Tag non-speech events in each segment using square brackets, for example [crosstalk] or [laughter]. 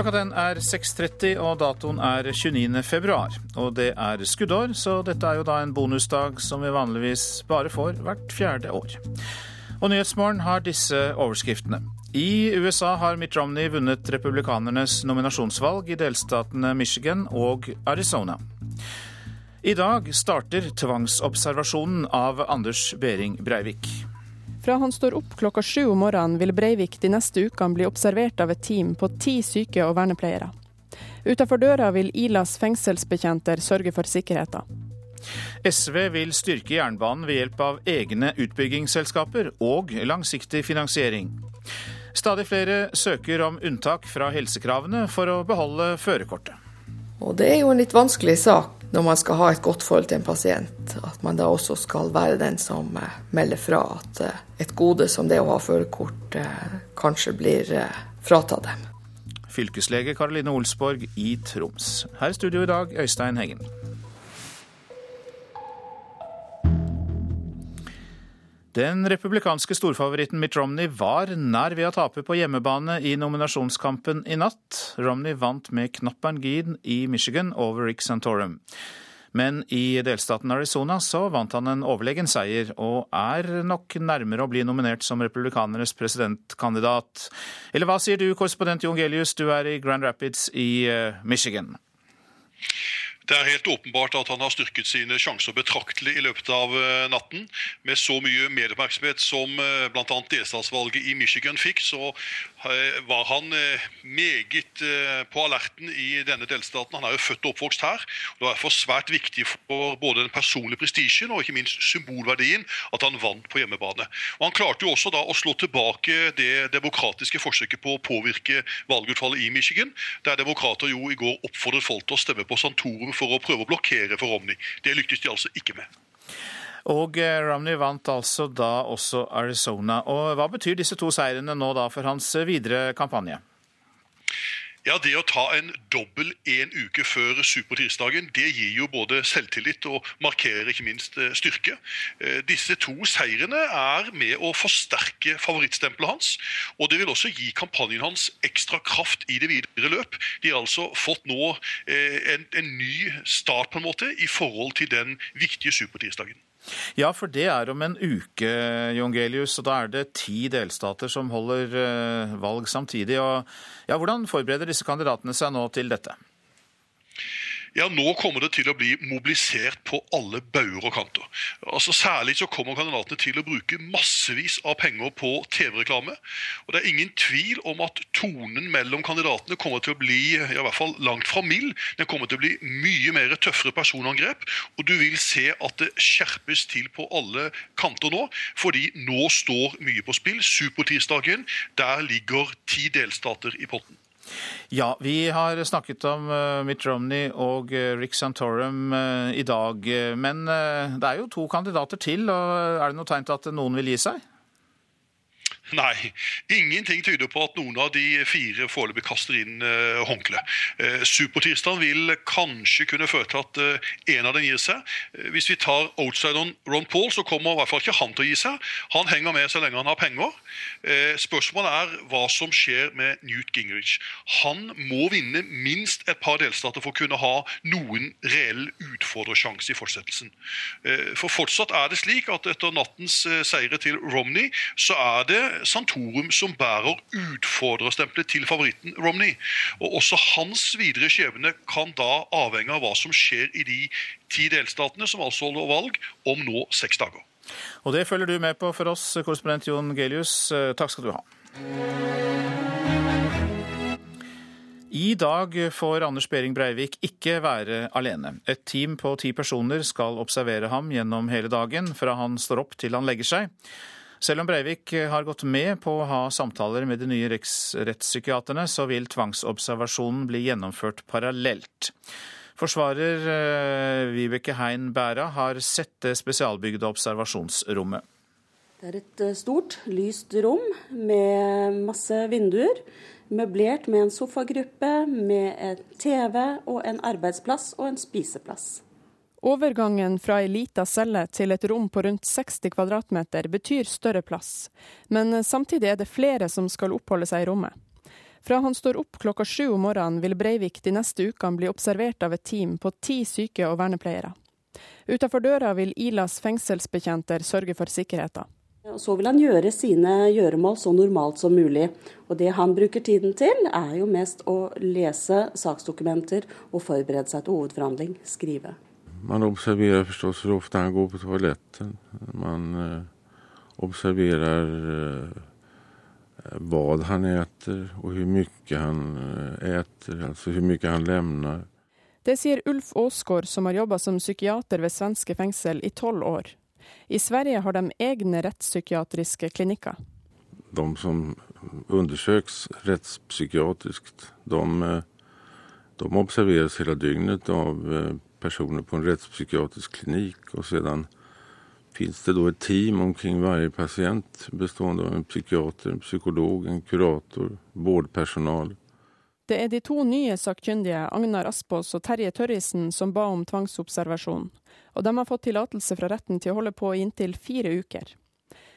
Klokka den er 6.30 og datoen er 29. februar. Og det er skuddår, så dette er jo da en bonusdag som vi vanligvis bare får hvert fjerde år. Og Nyhetsmorgen har disse overskriftene. I USA har Mitt Romney vunnet republikanernes nominasjonsvalg i delstatene Michigan og Arizona. I dag starter tvangsobservasjonen av Anders Behring Breivik. Fra han står opp klokka sju om morgenen, vil Breivik de neste ukene bli observert av et team på ti syke og vernepleiere. Utenfor døra vil Ilas fengselsbetjenter sørge for sikkerheten. SV vil styrke jernbanen ved hjelp av egne utbyggingsselskaper og langsiktig finansiering. Stadig flere søker om unntak fra helsekravene for å beholde førerkortet. Og Det er jo en litt vanskelig sak når man skal ha et godt forhold til en pasient, at man da også skal være den som eh, melder fra at eh, et gode som det å ha førerkort eh, kanskje blir fratatt dem. Fylkeslege Karoline Olsborg i Troms. Her i studio i dag, Øystein Heggen. Den republikanske storfavoritten Mitt Romney var nær ved å tape på hjemmebane i nominasjonskampen i natt. Romney vant med knapp margin i Michigan over Rick Santorum. Men i delstaten Arizona så vant han en overlegen seier, og er nok nærmere å bli nominert som republikanernes presidentkandidat. Eller hva sier du, korrespondent Jon Gelius, du er i Grand Rapids i eh, Michigan. Det er helt åpenbart at han har styrket sine sjanser betraktelig i løpet av eh, natten. Med så mye medieoppmerksomhet som eh, bl.a. delstatsvalget i Michigan fikk, så var han meget på alerten i denne delstaten. Han er jo født og oppvokst her. Det var derfor svært viktig for både den personlige prestisjen og ikke minst symbolverdien at han vant på hjemmebane. Og Han klarte jo også da å slå tilbake det demokratiske forsøket på å påvirke valgutfallet i Michigan, der demokrater jo i går oppfordret folk til å stemme på Santorum for å prøve å blokkere for Romney. Det lyktes de altså ikke med. Og eh, Romney vant altså da også Arizona. Og Hva betyr disse to seirene nå da for hans videre kampanje? Ja, Det å ta en dobbel en uke før supertirsdagen, det gir jo både selvtillit og markerer ikke minst eh, styrke. Eh, disse to seirene er med å forsterke favorittstempelet hans. Og det vil også gi kampanjen hans ekstra kraft i det videre løp. De har altså fått nå eh, en, en ny start på en måte i forhold til den viktige supertirsdagen. Ja, for det er om en uke, Jon Gelius, og da er det ti delstater som holder eh, valg samtidig. Og, ja, hvordan forbereder disse kandidatene seg nå til dette? Ja, nå kommer det til å bli mobilisert på alle bauger og kanter. Altså Særlig så kommer kandidatene til å bruke massevis av penger på TV-reklame. Og det er ingen tvil om at tonen mellom kandidatene kommer til å bli i hvert fall langt fra mild. Den kommer til å bli mye mer tøffere personangrep, og du vil se at det skjerpes til på alle kanter nå. Fordi nå står mye på spill. Supertirsdagen, der ligger ti delstater i potten. Ja, vi har snakket om uh, Mitt Romney og uh, Rick Santorum uh, i dag. Men det er jo to kandidater til, og er det noe tegn til at noen vil gi seg? [laughs] Nei, ingenting tyder på at noen av de fire foreløpig kaster inn uh, håndkle. Uh, Supertirsdagen vil kanskje kunne føre til at uh, en av dem gir seg. Uh, hvis vi tar outsideren Ron Paul, så kommer i hvert fall ikke han til å gi seg. Han henger med så lenge han har penger. Uh, spørsmålet er hva som skjer med Newt Gingrich. Han må vinne minst et par delstater for å kunne ha noen reell utfordrersjanse i fortsettelsen. Uh, for fortsatt er det slik at etter nattens seire til Romney, så er det Santorum som bærer utfordrerstempelet til favoritten Romney. Og Også hans videre skjebne kan da avhenge av hva som skjer i de ti delstatene som altså holder valg om nå seks dager. Og Det følger du med på for oss, korrespondent Jon Gelius. Eh, takk skal du ha. I dag får Anders Behring Breivik ikke være alene. Et team på ti personer skal observere ham gjennom hele dagen, fra han står opp til han legger seg. Selv om Breivik har gått med på å ha samtaler med de nye rettspsykiaterne, så vil tvangsobservasjonen bli gjennomført parallelt. Forsvarer eh, Vibeke Hein Bæra har sett det spesialbygde observasjonsrommet. Det er et eh, stort, lyst rom med masse vinduer. Møblert med en sofagruppe, med en TV og en arbeidsplass og en spiseplass. Overgangen fra ei lita celle til et rom på rundt 60 kvadratmeter betyr større plass, men samtidig er det flere som skal oppholde seg i rommet. Fra han står opp klokka sju om morgenen, vil Breivik de neste ukene bli observert av et team på ti syke og vernepleiere. Utenfor døra vil Ilas fengselsbetjenter sørge for sikkerheten. Så vil han gjøre sine gjøremål så normalt som mulig. Og det han bruker tiden til, er jo mest å lese saksdokumenter og forberede seg til hovedforhandling, skrive. Man observerer forstås hvor ofte han går på toaletten. Man eh, observerer eh, hva han äter og hvor mye han äter, alltså hvor mye han lemner. Det sier Ulf Aasgaard, som har jobba som psykiater ved svenske fengsel i tolv år. I Sverige har de egne rettspsykiatriske klinikker. De som undersøkes rettspsykiatrisk, de, de observeres hele døgnet av eh, personer på en rettspsykiatrisk klinikk. Og så finnes det da et team omkring hver pasient bestående av en psykiater, en psykolog, en kurator, vårdpersonal. Det er de to nye sakkyndige, Agnar Aspås og Terje Tørrisen, som ba om tvangsobservasjon. Og de har fått tillatelse fra retten til å holde på i inntil fire uker.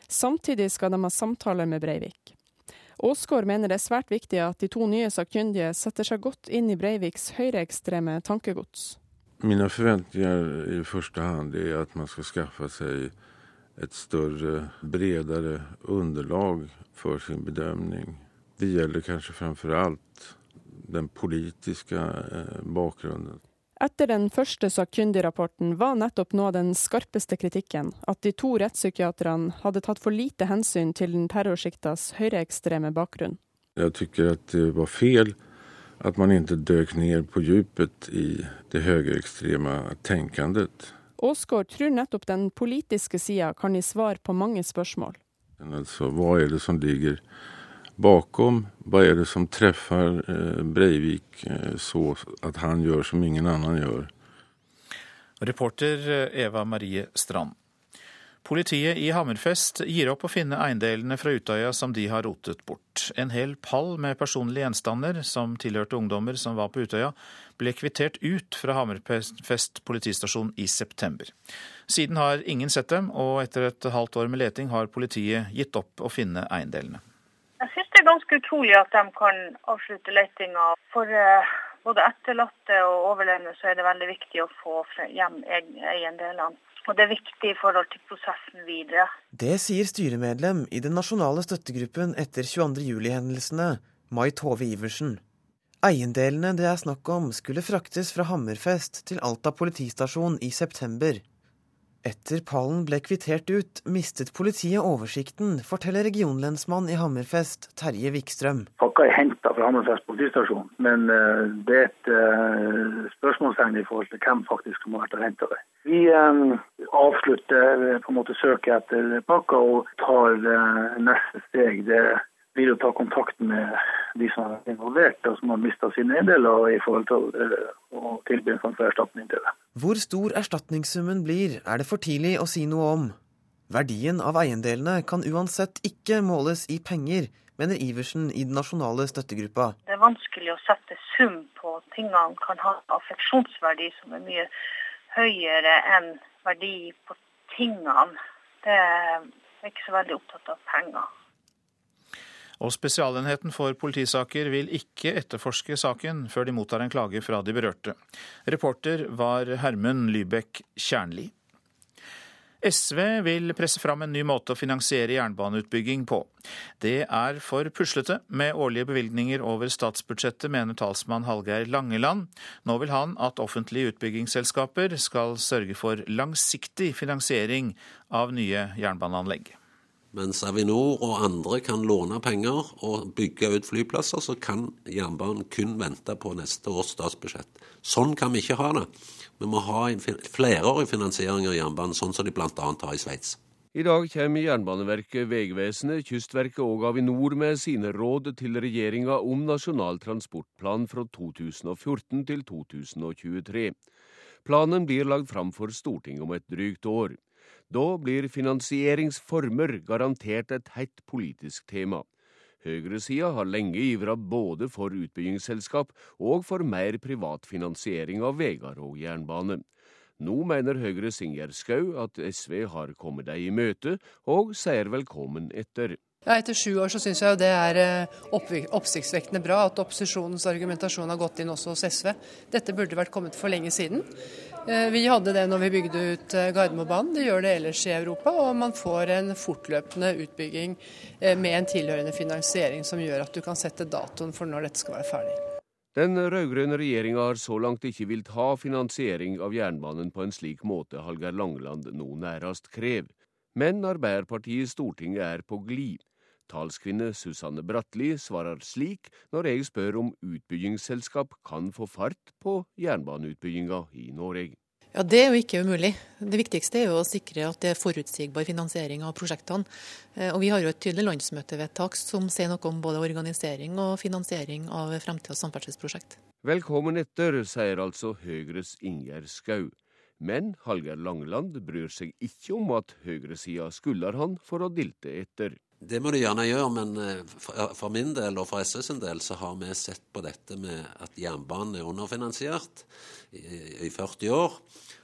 Samtidig skal de ha samtaler med Breivik. Aasgaard mener det er svært viktig at de to nye sakkyndige setter seg godt inn i Breiviks høyreekstreme tankegods. Mine forventninger i første hand er at man skal skaffe seg et større, bredere underlag for sin bedømning. Det gjelder kanskje framfor alt den politiske eh, bakgrunnen. Etter den første sakkyndigrapporten var nettopp nå den skarpeste kritikken at de to rettspsykiaterne hadde tatt for lite hensyn til den terrorsjiktas høyreekstreme bakgrunn. Jeg syns det var feil at man ikke døk ned på dypet i det høyreekstreme tenkandet. Aasgaard tror nettopp den politiske sida kan gi svar på mange spørsmål. Altså, hva er det som ligger bakom? Hva er det som treffer eh, Breivik eh, så at han gjør som ingen annen gjør? Reporter eh, Eva Marie Strand. Politiet i Hammerfest gir opp å finne eiendelene fra Utøya som de har rotet bort. En hel pall med personlige gjenstander som tilhørte ungdommer som var på Utøya, ble kvittert ut fra Hammerfest politistasjon i september. Siden har ingen sett dem, og etter et halvt år med leting har politiet gitt opp å finne eiendelene Jeg syns det er ganske utrolig at de kan avslutte letinga. For uh, både etterlatte og overlevende så er det veldig viktig å få hjem eiendelene. Og det er viktig i forhold til prosessen videre. Det sier styremedlem i den nasjonale støttegruppen etter 22.07-hendelsene, Mai Tove Iversen. Eiendelene det er snakk om, skulle fraktes fra Hammerfest til Alta politistasjon i september. Etter pallen ble kvittert ut, mistet politiet oversikten, forteller regionlensmann i Hammerfest, Terje Wikstrøm. Pakka er henta fra Hammerfest politistasjon, men uh, det er et uh, spørsmålstegn i forhold til hvem faktisk som har vært og henta det. Vi um, avslutter på en måte søket etter pakka og tar neste steg. Det blir å ta kontakt med de som er involvert og som har mista sine eiendeler i forhold til å tilby en sånn erstatning til det. Hvor stor erstatningssummen blir, er det for tidlig å si noe om. Verdien av eiendelene kan uansett ikke måles i penger, mener Iversen i den nasjonale støttegruppa. Det er vanskelig å sette sum på tingene kan ha affeksjonsverdi som er mye høyere enn verdi på tingene. Det er ikke så veldig opptatt av penger. Og Spesialenheten for politisaker vil ikke etterforske saken før de mottar en klage fra de berørte. Reporter var Hermund Lybekk Kjernli. SV vil presse fram en ny måte å finansiere jernbaneutbygging på. Det er for puslete med årlige bevilgninger over statsbudsjettet, mener talsmann Hallgeir Langeland. Nå vil han at offentlige utbyggingsselskaper skal sørge for langsiktig finansiering av nye jernbaneanlegg. Mens Avinor og andre kan låne penger og bygge ut flyplasser, så kan jernbanen kun vente på neste års statsbudsjett. Sånn kan vi ikke ha det. Vi må ha en flerårig finansiering av jernbanen, sånn som de bl.a. har i Sveits. I dag kommer Jernbaneverket, Vegvesenet, Kystverket og Avinor med sine råd til regjeringa om Nasjonal transportplan fra 2014 til 2023. Planen blir lagt fram for Stortinget om et drygt år. Da blir finansieringsformer garantert et hett politisk tema. Høyresida har lenge ivra både for utbyggingsselskap og for mer privat finansiering av veier og jernbane. Nå mener Høyres Ingjerd Schou at SV har kommet dem i møte, og sier velkommen etter. Ja, Etter sju år så syns jeg jo det er eh, oppsiktsvekkende bra at opposisjonens argumentasjon har gått inn også hos SV. Dette burde vært kommet for lenge siden. Eh, vi hadde det når vi bygde ut eh, Gardermobanen, det gjør det ellers i Europa. Og man får en fortløpende utbygging med en tilhørende finansiering som gjør at du kan sette datoen for når dette skal være ferdig. Den rød-grønne regjeringa har så langt ikke villet ha finansiering av jernbanen på en slik måte Hallgeir Langeland nå nærest krev. Men Arbeiderpartiet i Stortinget er på glid. Talskvinne Susanne Bratli svarer slik når jeg spør om utbyggingsselskap kan få fart på jernbaneutbygginga i Norge. Ja, Det er jo ikke umulig. Det viktigste er jo å sikre at det er forutsigbar finansiering av prosjektene. Eh, og Vi har jo et tydelig landsmøtevedtak som sier noe om både organisering og finansiering av fremtidas samferdselsprosjekt. Velkommen etter, sier altså Høyres Ingjerd Skau. Men Hallgeir Langeland bryr seg ikke om at høyresida skulder han for å dilte etter. Det må du gjerne gjøre, men eh, for min del og for SV sin del så har vi sett på dette med at jernbanen er underfinansiert i 40 år,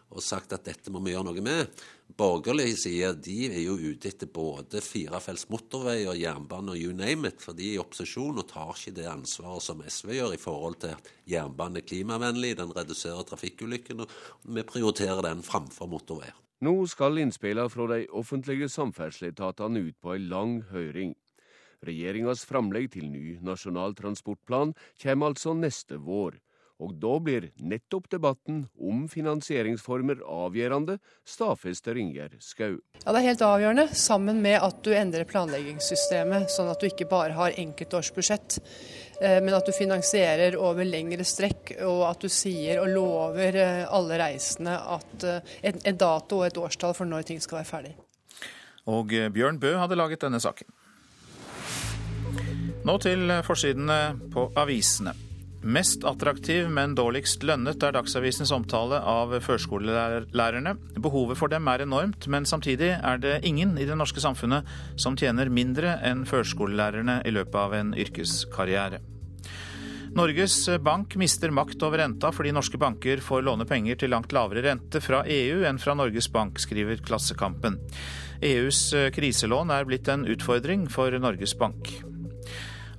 og sagt at dette må vi gjøre noe med. Borgerlig side de er jo ute etter både firefelts motorvei og jernbane og you name it, for de er i opposisjon og tar ikke det ansvaret som SV gjør i forhold til at jernbanen er klimavennlig, den reduserer trafikkulykkene, og vi prioriterer den framfor motorveier. Nå skal innspillene fra de offentlige samferdselsetatene ut på ei lang høring. Regjeringas framlegg til ny Nasjonal transportplan kommer altså neste vår. Og da blir nettopp debatten om finansieringsformer avgjørende, stadfester Ingjerd Skau. Ja, Det er helt avgjørende, sammen med at du endrer planleggingssystemet, sånn at du ikke bare har enkeltårsbudsjett, eh, men at du finansierer over lengre strekk, og at du sier og lover eh, alle reisende at eh, en dato og et årstall for når ting skal være ferdig. Og Bjørn Bø hadde laget denne saken. Nå til forsidene på avisene. Mest attraktiv, men dårligst lønnet er Dagsavisens omtale av førskolelærerne. Behovet for dem er enormt, men samtidig er det ingen i det norske samfunnet som tjener mindre enn førskolelærerne i løpet av en yrkeskarriere. Norges Bank mister makt over renta fordi norske banker får låne penger til langt lavere rente fra EU enn fra Norges Bank, skriver Klassekampen. EUs kriselån er blitt en utfordring for Norges Bank.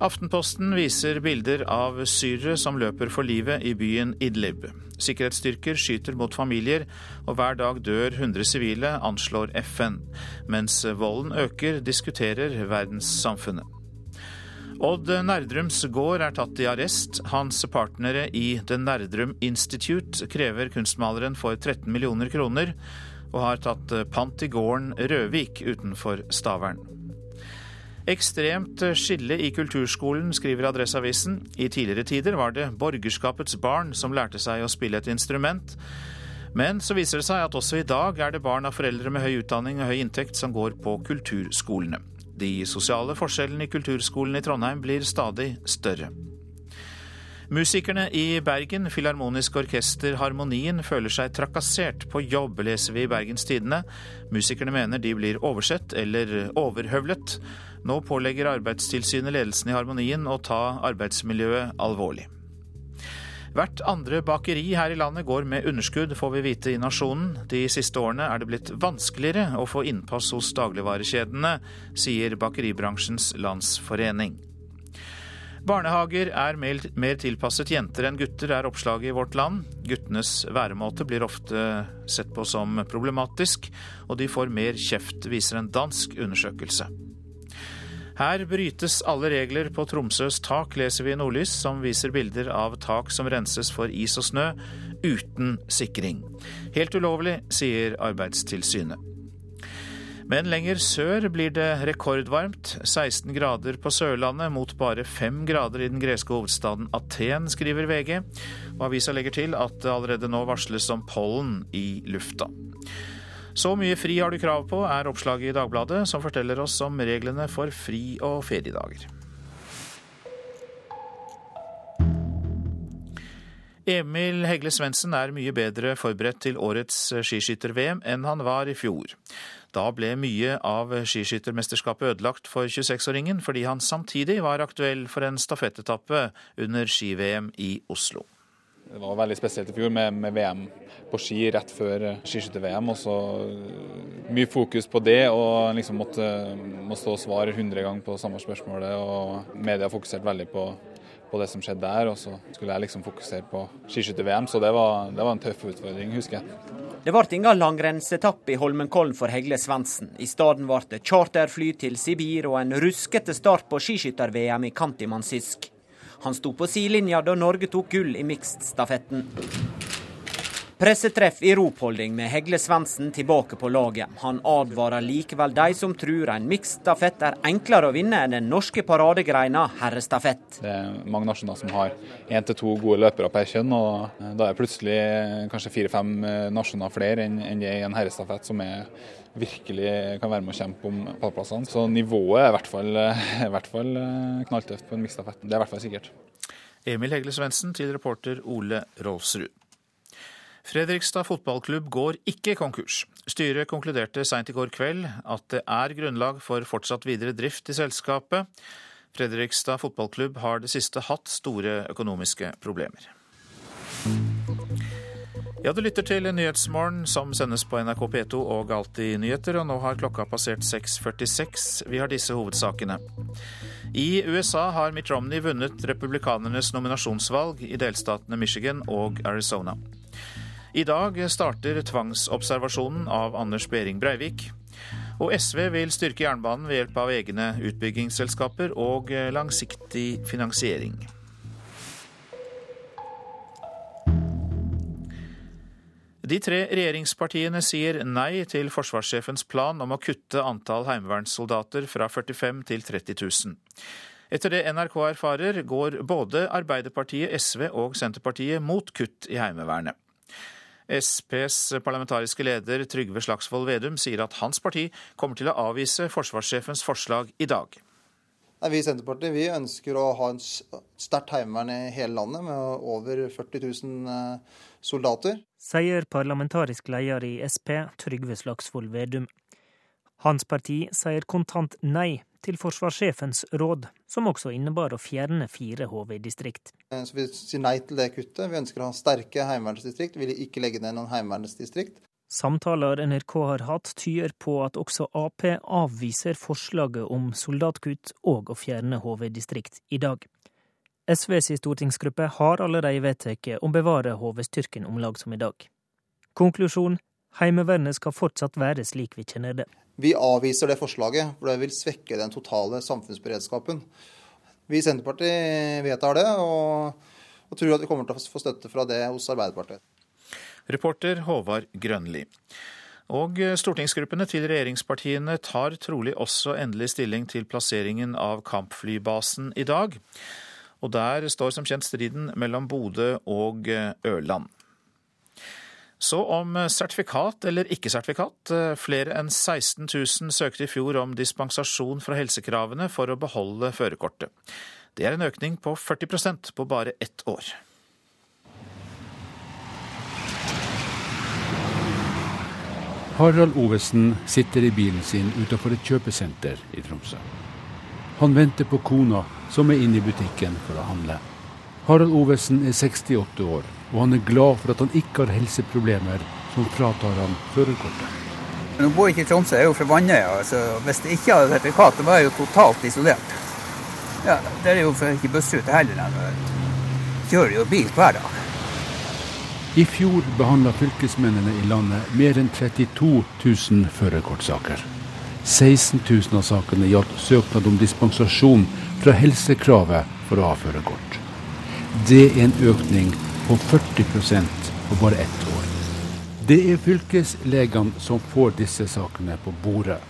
Aftenposten viser bilder av syrere som løper for livet i byen Idlib. Sikkerhetsstyrker skyter mot familier, og hver dag dør 100 sivile, anslår FN. Mens volden øker, diskuterer verdenssamfunnet. Odd Nerdrums gård er tatt i arrest. Hans partnere i The Nerdrum Institute krever kunstmaleren for 13 millioner kroner, og har tatt pant i gården Røvik utenfor Stavern. Ekstremt skille i kulturskolen, skriver Adresseavisen. I tidligere tider var det borgerskapets barn som lærte seg å spille et instrument. Men så viser det seg at også i dag er det barn av foreldre med høy utdanning og høy inntekt som går på kulturskolene. De sosiale forskjellene i kulturskolen i Trondheim blir stadig større. Musikerne i Bergen Filharmonisk Orkester Harmonien føler seg trakassert på jobb, leser vi i Bergens Tidende. Musikerne mener de blir oversett eller overhøvlet. Nå pålegger Arbeidstilsynet ledelsen i Harmonien å ta arbeidsmiljøet alvorlig. Hvert andre bakeri her i landet går med underskudd, får vi vite i Nasjonen. De siste årene er det blitt vanskeligere å få innpass hos dagligvarekjedene, sier Bakeribransjens Landsforening. Barnehager er mer tilpasset jenter enn gutter, er oppslaget i Vårt Land. Guttenes væremåte blir ofte sett på som problematisk, og de får mer kjeft, viser en dansk undersøkelse. Her brytes alle regler på Tromsøs tak, leser vi i Nordlys, som viser bilder av tak som renses for is og snø, uten sikring. Helt ulovlig, sier Arbeidstilsynet. Men lenger sør blir det rekordvarmt. 16 grader på Sørlandet mot bare 5 grader i den greske hovedstaden Aten, skriver VG. Og avisa legger til at det allerede nå varsles om pollen i lufta. Så mye fri har du krav på, er oppslaget i Dagbladet, som forteller oss om reglene for fri- og feriedager. Emil Hegle Svendsen er mye bedre forberedt til årets skiskytter-VM enn han var i fjor. Da ble mye av skiskyttermesterskapet ødelagt for 26-åringen, fordi han samtidig var aktuell for en stafettetappe under ski-VM i Oslo. Det var veldig spesielt i fjor med, med VM på ski rett før skiskytter-VM. og så Mye fokus på det, og liksom måtte, måtte stå og svare 100 ganger på samme spørsmålet. og Media fokuserte veldig på, på, det som skjedde der, og så skulle jeg liksom fokusere på skiskytter-VM. Så det var, det var, en tøff utfordring, husker jeg. Det ble ingen langrennsetappe i Holmenkollen for Hegle Svendsen. I stedet ble det charterfly til Sibir og en ruskete start på skiskytter-VM i Kantimansisk. Han sto på sidelinja da Norge tok gull i mixed-stafetten. Pressetreff i ropholding med Hegle Svendsen tilbake på laget. Han advarer likevel de som tror en mixed-stafett er enklere å vinne enn den norske paradegreina herrestafett. Det er mange nasjoner som har én til to gode løpere per kjønn, og da er plutselig kanskje fire-fem nasjoner flere enn det i en herrestafett, som er virkelig kan være med å kjempe om pallplassene. Så nivået er i hvert fall, i hvert fall eh, knalltøft på en miksstafett. Det er i hvert fall sikkert. Emil Hegle Svendsen til reporter Ole Rolfsrud. Fredrikstad fotballklubb går ikke konkurs. Styret konkluderte seint i går kveld at det er grunnlag for fortsatt videre drift i selskapet. Fredrikstad fotballklubb har det siste hatt store økonomiske problemer. Ja, du lytter til Nyhetsmorgen som sendes på NRK P2 og Alltid nyheter, og nå har klokka passert 6.46. Vi har disse hovedsakene. I USA har Mitt Romney vunnet republikanernes nominasjonsvalg i delstatene Michigan og Arizona. I dag starter tvangsobservasjonen av Anders Behring Breivik. Og SV vil styrke jernbanen ved hjelp av egne utbyggingsselskaper og langsiktig finansiering. De tre regjeringspartiene sier nei til forsvarssjefens plan om å kutte antall heimevernssoldater fra 45 til 30 000. Etter det NRK erfarer, går både Arbeiderpartiet, SV og Senterpartiet mot kutt i Heimevernet. Sps parlamentariske leder Trygve Slagsvold Vedum sier at hans parti kommer til å avvise forsvarssjefens forslag i dag. Vi i Senterpartiet vi ønsker å ha en sterkt heimevern i hele landet med over 40 000 soldater. Sier parlamentarisk leder i Sp, Trygve Slagsvold Vedum. Hans parti sier kontant nei til forsvarssjefens råd, som også innebar å fjerne fire HV-distrikt. Eh, så Vi sier nei til det kuttet. Vi ønsker å ha sterke heimevernsdistrikt. Vi vil ikke legge ned noen heimevernsdistrikt. Samtaler NRK har hatt, tyder på at også Ap avviser forslaget om soldatkutt og å fjerne HV-distrikt i dag. SVs stortingsgruppe har allerede vedtatt å bevare HV-styrken om lag som i dag. Konklusjon Heimevernet skal fortsatt være slik vi kjenner det. Vi avviser det forslaget, for det vil svekke den totale samfunnsberedskapen. Vi i Senterpartiet vedtar det, og, og tror at vi kommer til å få støtte fra det hos Arbeiderpartiet. Reporter Håvard Grønli. Og stortingsgruppene til regjeringspartiene tar trolig også endelig stilling til plasseringen av kampflybasen i dag. Og der står som kjent striden mellom Bodø og Ørland. Så om sertifikat eller ikke sertifikat. Flere enn 16 000 søkte i fjor om dispensasjon fra helsekravene for å beholde førerkortet. Det er en økning på 40% på bare ett år. Harald Ovesen sitter i bilen sin utenfor et kjøpesenter i Tromsø. Han venter på kona, som er inne i butikken for å handle. Harald Ovesen er 68 år, og han er glad for at han ikke har helseproblemer som fratar han førerkortet. Nå bor jeg ikke i Tromsø, jeg er jo fra Vannøya. Altså, hvis jeg ikke hadde sertifikat, da var jeg jo totalt isolert. Ja, Det er jo ikke bussrute heller. Jeg kjører jo bil hver dag. I fjor behandla fylkesmennene i landet mer enn 32 000 førerkortsaker. 16 000 av sakene gjaldt søknad om dispensasjon fra helsekravet for å ha førerkort. Det er en økning på 40% på bare ett år. Det er fylkeslegene som får disse sakene på bordet.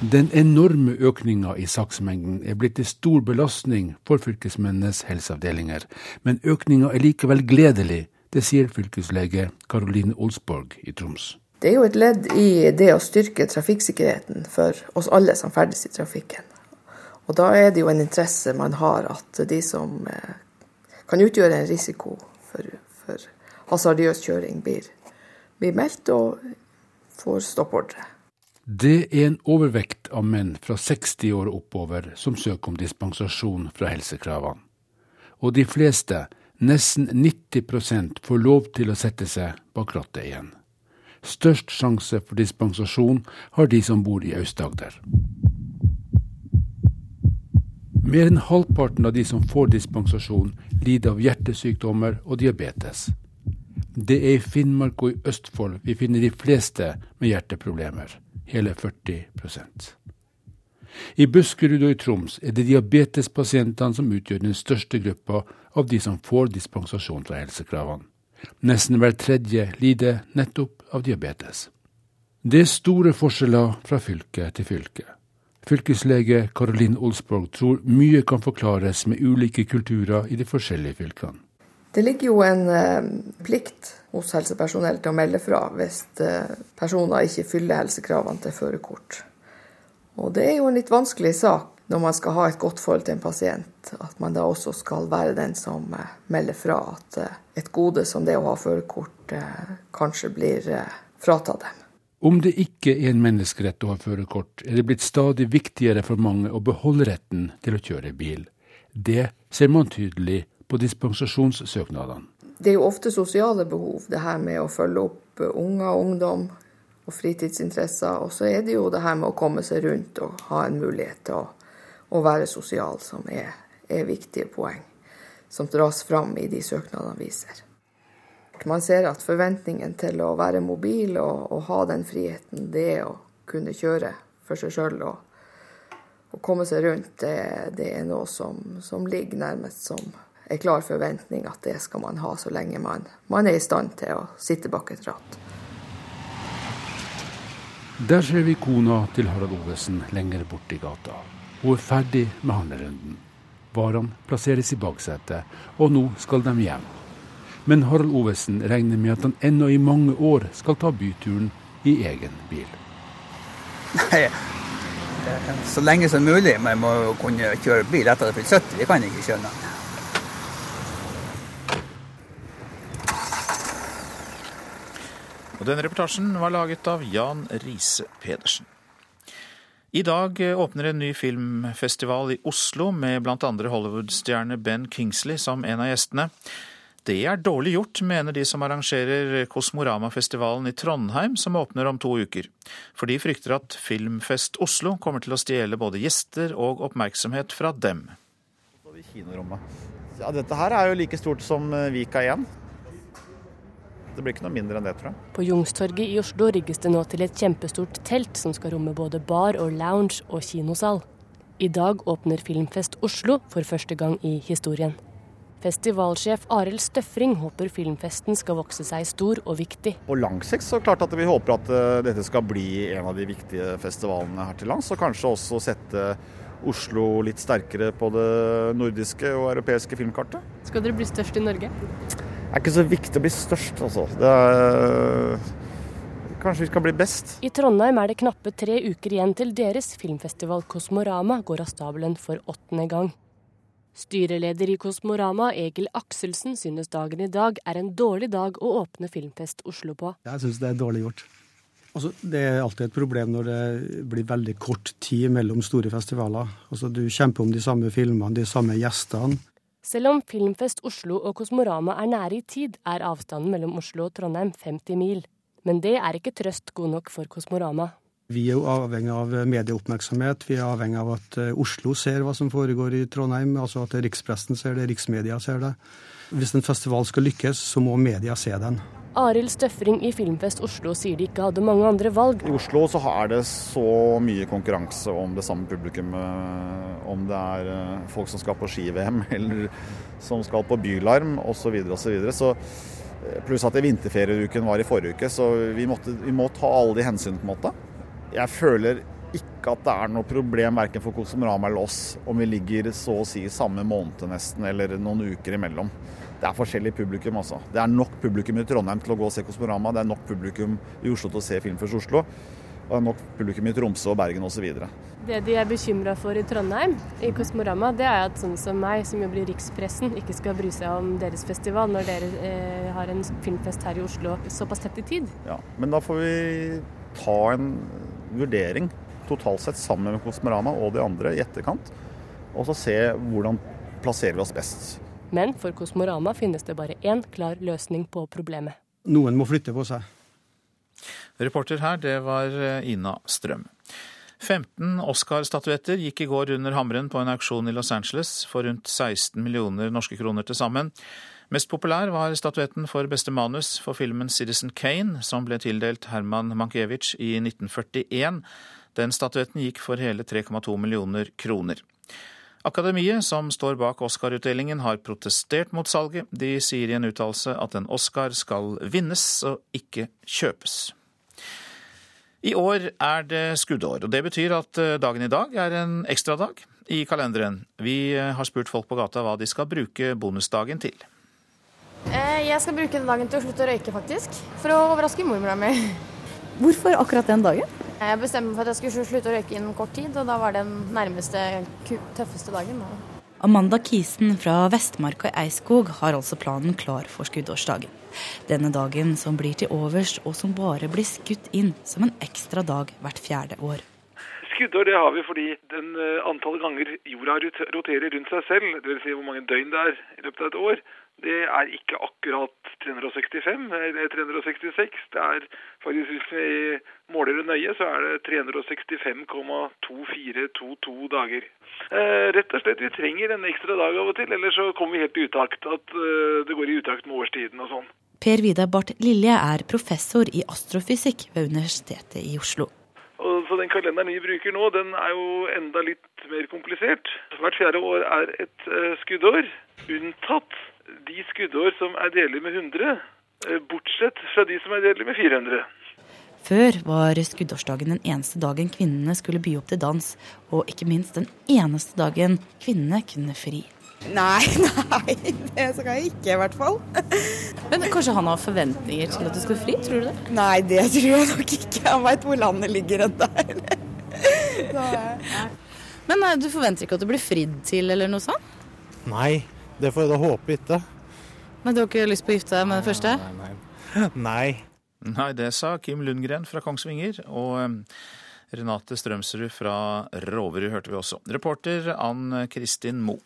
Den enorme økninga i saksmengden er blitt en stor belastning for fylkesmennenes helseavdelinger, men økninga er likevel gledelig det sier fylkeslege Karoline Olsborg i Troms. Det er jo et ledd i det å styrke trafikksikkerheten for oss alle som ferdes i trafikken. Og da er det jo en interesse man har at de som eh, kan utgjøre en risiko for, for hasardiøs kjøring, blir, blir meldt og får stoppordre. Det er en overvekt av menn fra 60 år oppover som søker om dispensasjon fra helsekravene. Og de fleste Nesten 90% får lov til å sette seg bak rattet igjen. Størst sjanse for dispensasjon har de som bor i Aust-Agder. Mer enn halvparten av de som får dispensasjon, lider av hjertesykdommer og diabetes. Det er i Finnmark og i Østfold vi finner de fleste med hjerteproblemer, hele 40 I Buskerud og i Troms er det diabetespasientene som utgjør den største gruppa av de som får dispensasjon fra helsekravene. Nesten hver tredje lider nettopp av diabetes. Det er store forskjeller fra fylke til fylke. Fylkeslege Karolin Olsborg tror mye kan forklares med ulike kulturer i de forskjellige fylkene. Det ligger jo en eh, plikt hos helsepersonell til å melde fra hvis eh, personer ikke fyller helsekravene til førerkort. Og det er jo en litt vanskelig sak når man skal ha et godt forhold til en pasient, at man da også skal være den som eh, melder fra at eh, et gode som det å ha førerkort eh, kanskje blir fratatt dem. Om det ikke er en menneskerett å ha førerkort, er det blitt stadig viktigere for mange å beholde retten til å kjøre bil. Det ser man tydelig på dispensasjonssøknadene. Det er jo ofte sosiale behov, det her med å følge opp unger og ungdom og fritidsinteresser. Og så er det jo det her med å komme seg rundt og ha en mulighet til å å være sosial, som er, er viktige poeng som dras fram i de søknadene vi ser. Man ser at forventningen til å være mobil og, og ha den friheten, det å kunne kjøre for seg sjøl og, og, komme seg rundt, det, det er noe som, som, ligger nærmest som en klar forventning at det skal man ha så lenge man, man er i stand til å sitte bak et ratt. Der ser vi kona til Harald Ovesen lenger borti gata. Hun er ferdig med handlerunden. Varene plasseres i baksetet, og nå skal de hjem. Men Harald Ovesen regner med at han ennå i mange år skal ta byturen i egen bil. Nei, så lenge som mulig. Man må kunne kjøre bil etter at jeg fylt 70. Det kan jeg ikke skjønne. Og Den reportasjen var laget av Jan Riise Pedersen. I dag åpner en ny filmfestival i Oslo med bl.a. Hollywood-stjerne Ben Kingsley som en av gjestene. Det er dårlig gjort, mener de som arrangerer Kosmorama-festivalen i Trondheim, som åpner om to uker. For de frykter at Filmfest Oslo kommer til å stjele både gjester og oppmerksomhet fra dem. Ja, dette her er jo like stort som Vika 1. Det blir ikke noe mindre enn det, tror jeg. På Jungstorget i Oslo rigges det nå til et kjempestort telt som skal romme både bar og lounge og kinosal. I dag åpner Filmfest Oslo for første gang i historien. Festivalsjef Arild Støfring håper filmfesten skal vokse seg stor og viktig. På lang sikt så klart at vi håper at eh, dette skal bli en av de viktige festivalene her til lands. Og kanskje også sette Oslo litt sterkere på det nordiske og europeiske filmkartet. Skal dere bli størst i Norge? Er ikke så viktig å bli størst, altså. Er, kanskje vi skal bli best. I Trondheim er det knappe tre uker igjen til deres filmfestival Kosmorama går av stabelen for åttende gang. Styreleder i Kosmorama, Egil Akselsen, synes dagen i dag er en dårlig dag å åpne Filmfest Oslo på. Jeg synes det er dårlig gjort. Altså, det er alltid et problem når det blir veldig kort tid mellom store festivaler. Altså, du kjemper om de samme filmene, de samme gjestene. Selv om Filmfest Oslo og Kosmorama er nære i tid, er avstanden mellom Oslo og Trondheim 50 mil. Men det er ikke trøst god nok for Kosmorama. Vi er jo avhengig av medieoppmerksomhet. Vi er avhengig av at eh, Oslo ser hva som foregår i Trondheim. Altså at rikspressen ser det, riksmedia ser det. Hvis en festival skal lykkes, så må media se den. Arild Støfring i Filmfest Oslo sier de ikke hadde mange andre valg. I Oslo så er det så mye konkurranse om det samme publikummet. Om det er eh, folk som skal på ski-VM, [laughs] eller som skal på Bylarm osv. Så eh, Pluss at vinterferieuken var i forrige uke, så vi, måtte, vi må ta alle de hensyn på en måte. Jeg føler ikke at det er noe problem verken for Kosmorama eller oss om vi ligger så å si samme måned nesten, eller noen uker imellom. Det er forskjellig publikum, altså. Det er nok publikum i Trondheim til å gå og se Kosmorama. Det er nok publikum i Oslo til å se Film først Oslo. Og det er nok publikum i Tromsø og Bergen osv. Det de er bekymra for i Trondheim, i Kosmorama, det er at sånn som meg, som jobber i rikspressen, ikke skal bry seg om deres festival når dere eh, har en filmfest her i Oslo såpass tett i tid. Ja, Men da får vi ta en vurdering totalt sett sammen med Kosmorama og de andre i etterkant, og så se hvordan plasserer vi oss best. Men for Kosmorama finnes det bare én klar løsning på problemet. Noen må flytte på seg. Reporter her, det var eh, Ina Strøm. 15 Oscar-statuetter gikk i går under hammeren på en auksjon i Los Angeles for rundt 16 millioner norske kroner til sammen. Mest populær var statuetten for beste manus for filmen Citizen Kane, som ble tildelt Herman Mankiewicz i 1941. Den statuetten gikk for hele 3,2 millioner kroner. Akademiet, som står bak Oscar-utdelingen, har protestert mot salget. De sier i en uttalelse at en Oscar skal vinnes og ikke kjøpes. I år er det skuddår, og det betyr at eh, dagen i dag er en ekstradag i kalenderen. Vi eh, har spurt folk på gata hva de skal bruke bonusdagen til. Eh, jeg skal bruke den dagen til å slutte å røyke, faktisk. For å overraske mormora mi. Hvorfor akkurat den dagen? Jeg bestemte meg for at jeg skulle slutte å røyke innen kort tid, og da var det den nærmeste, tøffeste dagen. Amanda Kisen fra Vestmarka i Eiskog har altså planen klar for skuddårsdagen. Denne dagen som blir til overs, og som bare blir skutt inn som en ekstra dag hvert fjerde år. Skuddår det har vi fordi den antallet antall ganger jorda roterer rundt seg selv, dvs. Si hvor mange døgn det er i løpet av et år, det er ikke akkurat 365 eller 366. Det er faktisk Hvis vi måler det nøye, så er det 365,2422 dager. Eh, rett og slett, Vi trenger en ekstra dag av og til, ellers så kommer vi helt i utakt. At eh, det går i utakt med årstiden og sånn. Per Vidar Barth Lilje er professor i astrofysikk ved Universitetet i Oslo. Og så Den kalenderen vi bruker nå, den er jo enda litt mer komplisert. Hvert fjerde år er et eh, skuddår, unntatt de skuddår som er deler med 100, uh, bortsett fra de som er deler med 400. Før var skuddårsdagen den eneste dagen kvinnene skulle by opp til dans, og ikke minst den eneste dagen kvinnene kunne fri. Nei, [laughs] nei, det skal jeg ikke i hvert fall. Men kanskje han har forventninger til at du skal fri, tror du det? Nei, det tror jeg nok ikke. Han veit hvor landet ligger ennå. Men du forventer ikke at du blir fridd til eller noe sånt? Nei, det får jeg da håpe ikke. Men du har ikke lyst på å gifte deg med den første? Nei, nei. nei. [laughs] Nei, det sa Kim Lundgren fra Kongsvinger. Og Renate Strømsrud fra Roverud hørte vi også. Reporter Ann Kristin Moe.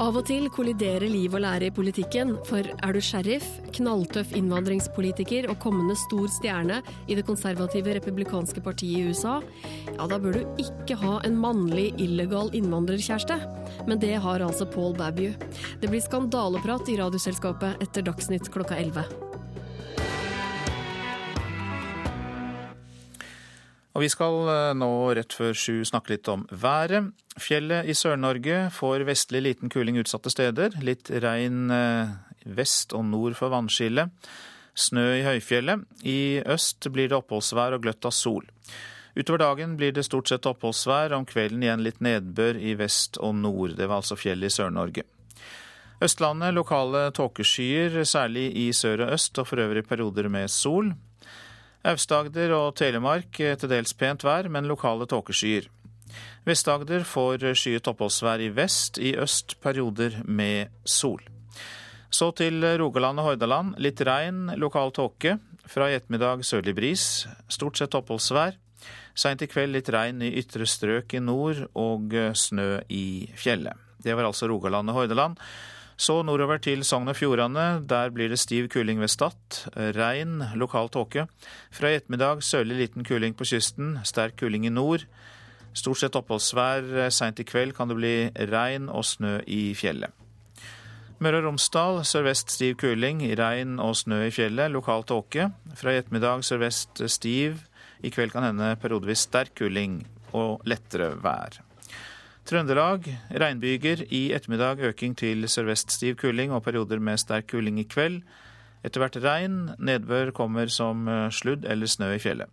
Av og til kolliderer liv og lære i politikken, for er du sheriff, knalltøff innvandringspolitiker og kommende stor stjerne i det konservative republikanske partiet i USA, ja, da bør du ikke ha en mannlig illegal innvandrerkjæreste. Men det har altså Paul Babu. Det blir skandaleprat i Radioselskapet etter Dagsnytt klokka 11. Og vi skal nå rett før sju snakke litt om været. Fjellet i Sør-Norge får vestlig liten kuling utsatte steder. Litt regn vest og nord for vannskillet. Snø i høyfjellet. I øst blir det oppholdsvær og gløtt av sol. Utover dagen blir det stort sett oppholdsvær, om kvelden igjen litt nedbør i vest og nord. Det var altså fjellet i Sør-Norge. Østlandet lokale tåkeskyer, særlig i sør og øst, og for øvrig perioder med sol. Aust-Agder og Telemark til dels pent vær, men lokale tåkeskyer. Vest-Agder får skyet oppholdsvær i vest, i øst perioder med sol. Så til Rogaland og Hordaland. Litt regn, lokal tåke. Fra i ettermiddag sørlig bris. Stort sett oppholdsvær. Seint i kveld litt regn i ytre strøk i nord og snø i fjellet. Det var altså Rogaland og Hordaland. Så nordover til Sogn og Fjordane. Der blir det stiv kuling ved Stad. Regn, lokal tåke. Fra i ettermiddag sørlig liten kuling på kysten. Sterk kuling i nord. Stort sett oppholdsvær. Seint i kveld kan det bli regn og snø i fjellet. Møre og Romsdal sørvest stiv kuling. Regn og snø i fjellet. Lokal tåke. Fra i ettermiddag sørvest stiv. I kveld kan hende periodevis sterk kuling og lettere vær. Trøndelag regnbyger. I ettermiddag øking til sørvest stiv kuling og perioder med sterk kuling i kveld. Etter hvert regn. Nedbør kommer som sludd eller snø i fjellet.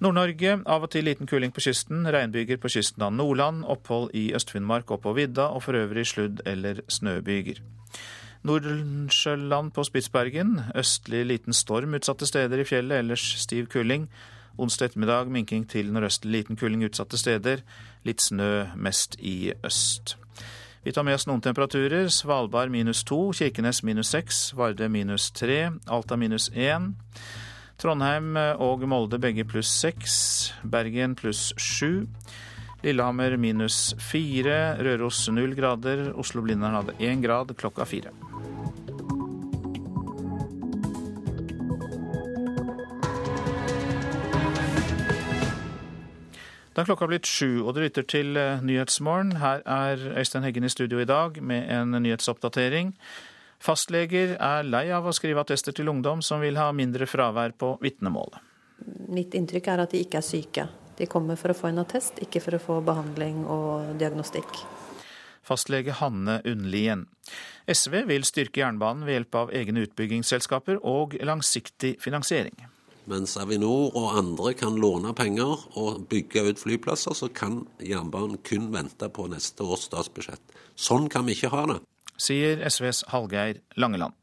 Nord-Norge av og til liten kuling på kysten. Regnbyger på kysten av Nordland. Opphold i Øst-Finnmark og på vidda, og for øvrig sludd- eller snøbyger. Nordsjøland på Spitsbergen. Østlig liten storm utsatte steder i fjellet, ellers stiv kuling. Onsdag ettermiddag minking til nordøstlig liten kuling utsatte steder. Litt snø mest i øst. Vi tar med oss noen temperaturer. Svalbard minus to, Kirkenes minus seks, Vardø minus tre, Alta minus én. Trondheim og Molde begge pluss seks. Bergen pluss sju. Lillehammer minus fire. Røros null grader. Oslo-Blindern hadde én grad klokka fire. Da er klokka blitt sju, og du lytter til eh, Nyhetsmorgen. Her er Øystein Heggen i studio i dag med en nyhetsoppdatering. Fastleger er lei av å skrive attester til ungdom som vil ha mindre fravær på vitnemålet. Mitt inntrykk er at de ikke er syke. De kommer for å få en attest, ikke for å få behandling og diagnostikk. Fastlege Hanne Unnlien. SV vil styrke jernbanen ved hjelp av egne utbyggingsselskaper og langsiktig finansiering. Mens Avinor og andre kan låne penger og bygge ut flyplasser, så kan jernbanen kun vente på neste års statsbudsjett. Sånn kan vi ikke ha det. Sier SVs Hallgeir Langeland.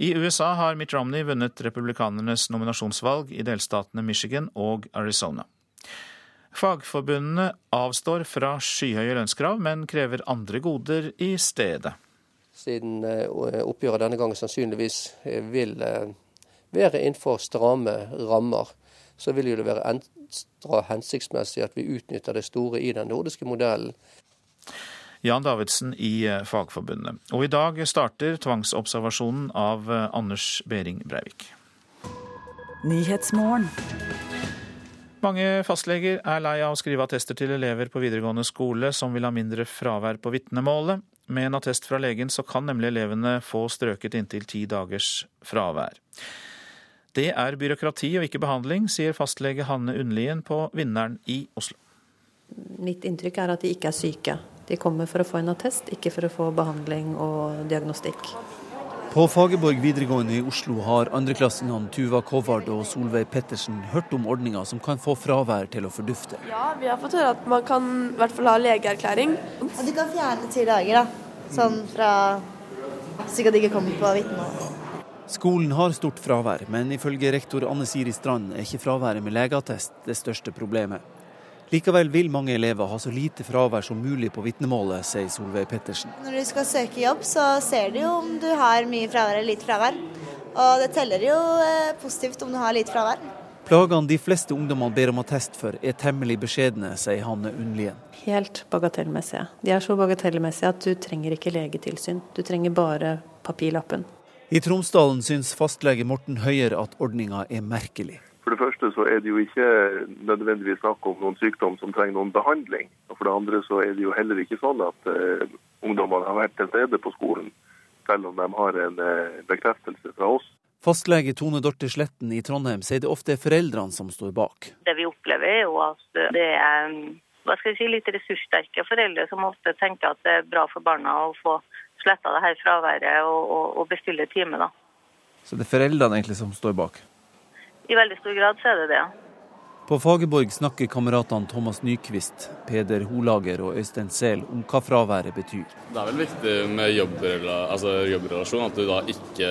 I USA har Mitt Romney vunnet republikanernes nominasjonsvalg i delstatene Michigan og Arizona. Fagforbundene avstår fra skyhøye lønnskrav, men krever andre goder i stedet. Siden eh, oppgjøret denne gangen sannsynligvis eh, vil eh, være innenfor stramme rammer, så vil det være ekstra hensiktsmessig at vi utnytter det store i den nordiske modellen. Jan Davidsen i Fagforbundet. Og i dag starter tvangsobservasjonen av Anders Behring Breivik. Mange fastleger er lei av å skrive attester til elever på videregående skole som vil ha mindre fravær på vitnemålet. Med en attest fra legen så kan nemlig elevene få strøket inntil ti dagers fravær. Det er byråkrati og ikke behandling, sier fastlege Hanne Unnlien på Vinneren i Oslo. Mitt inntrykk er at de ikke er syke. De kommer for å få en attest, ikke for å få behandling og diagnostikk. På Fagerborg videregående i Oslo har andreklassingene Tuva Kovard og Solveig Pettersen hørt om ordninga som kan få fravær til å fordufte. Ja, vi har fått høre at man kan i hvert fall ha legeerklæring. Og du kan fjerne ti dager, da. Sånn fra slik at de ikke kommer på vitnemål. Skolen har stort fravær, men ifølge rektor Anne Siri Strand er ikke fraværet med legeattest det største problemet. Likevel vil mange elever ha så lite fravær som mulig på vitnemålet, sier Solveig Pettersen. Når du skal søke jobb, så ser du jo om du har mye fravær eller lite fravær. Og det teller jo eh, positivt om du har lite fravær. Plagene de fleste ungdommene ber om attest for, er temmelig beskjedne, sier Hanne Unnlien. Helt bagatellmessige. De er så bagatellmessige at du trenger ikke legetilsyn. Du trenger bare papirlappen. I Tromsdalen syns fastlege Morten Høyer at ordninga er merkelig. For det første så er det jo ikke nødvendigvis snakk om noen sykdom som trenger noen behandling. Og for det andre så er det jo heller ikke sånn at uh, ungdommene har vært til stede på skolen, selv om de har en uh, bekreftelse fra oss. Fastlege Tone Dorte Sletten i Trondheim sier det ofte er foreldrene som står bak. Det vi opplever er jo at det er hva skal jeg si, litt ressurssterke foreldre som ofte tenker at det er bra for barna å få sletta det her fraværet og, og, og bestille time. da. Så det er foreldrene egentlig som står bak? I veldig stor grad så er det det. På Fagerborg snakker kameratene Thomas Nyquist, Peder Holager og Øystein Sehl om hva fraværet betyr. Det er vel viktig med jobbrela altså jobbrelasjon, at du da ikke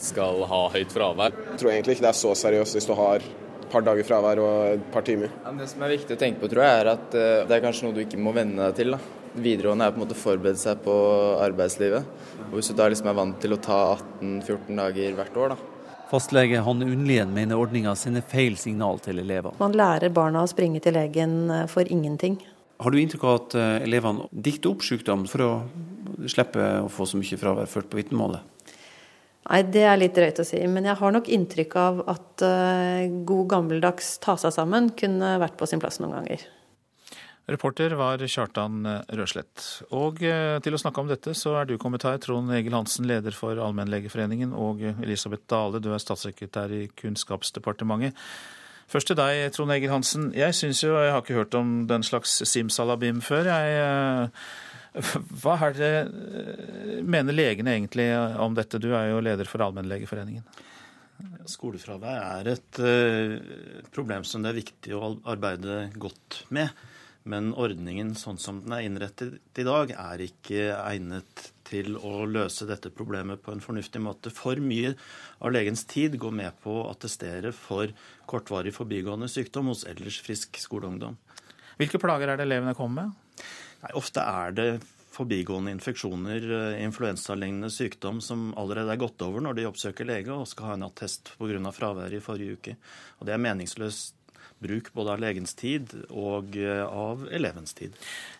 skal ha høyt fravær. Jeg tror egentlig ikke det er så seriøst hvis du har et par dager fravær og et par timer. Ja, det som er viktig å tenke på, tror jeg, er at eh, det er kanskje noe du ikke må venne deg til. da. Videregående er på en måte å forberede seg på arbeidslivet. Og Hvis du da liksom er vant til å ta 18-14 dager hvert år, da, Fastlege Hanne Unnlien mener ordninga sender feil signal til elevene. Man lærer barna å springe til legen eh, for ingenting. Har du inntrykk av at eh, elevene dikter opp sykdom for å slippe å få så mye fravær ført på vitnemålet? Nei, det er litt drøyt å si. Men jeg har nok inntrykk av at uh, god gammeldags ta seg sammen kunne vært på sin plass noen ganger. Reporter var Kjartan Røslett. Og eh, til å snakke om dette, så er du kommet her, Trond Egil Hansen, leder for Allmennlegeforeningen, og Elisabeth Dale, du er statssekretær i Kunnskapsdepartementet. Først til deg, Trond Egil Hansen. Jeg syns jo, jeg har ikke hørt om den slags simsalabim før. Jeg, eh, hva er det eh, mener legene egentlig om dette? Du er jo leder for Allmennlegeforeningen. Skolefravær er et problem som det er viktig å arbeide godt med. Men ordningen sånn som den er innrettet i dag, er ikke egnet til å løse dette problemet på en fornuftig måte. For mye av legens tid går med på å attestere for kortvarig forbigående sykdom hos ellers frisk skoleungdom. Hvilke plager er det elevene kommer med? Nei, ofte er det forbigående infeksjoner, eh, influensalignende sykdom, som allerede er gått over når de oppsøker lege og skal ha en attest pga. fraværet i forrige uke. Og Det er meningsløst bruk både av legens tid og eh, av elevens tid.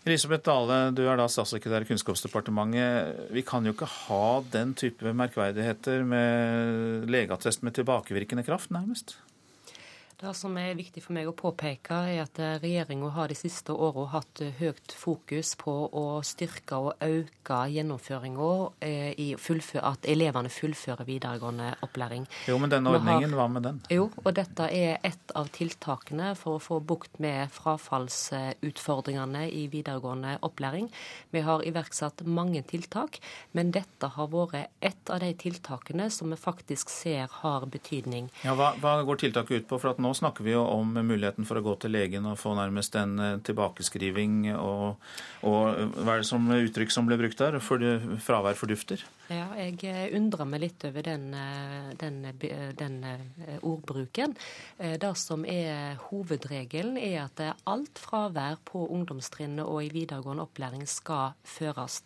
Elisabeth Dale, du er da statssekretær i Kunnskapsdepartementet. Vi kan jo ikke ha den type merkverdigheter med legeattest med tilbakevirkende kraft, nærmest? Det som er viktig for meg å påpeke, er at regjeringa har de siste åra hatt høyt fokus på å styrke og øke gjennomføringa eh, at elevene fullfører videregående opplæring. Jo, men denne ordningen, hva med den? Jo, og dette er et av tiltakene for å få bukt med frafallsutfordringene i videregående opplæring. Vi har iverksatt mange tiltak, men dette har vært et av de tiltakene som vi faktisk ser har betydning. Ja, Hva, hva går tiltaket ut på? For at nå snakker vi jo om muligheten for å gå til legen og få nærmest en eh, tilbakeskriving. Og, og hva er det som uttrykk som ble brukt der? For fravær fordufter? Ja, jeg eh, undrer meg litt over den, eh, den, den ordbruken. Det som er hovedregelen, er at alt fravær på ungdomstrinnet og i videregående opplæring skal føres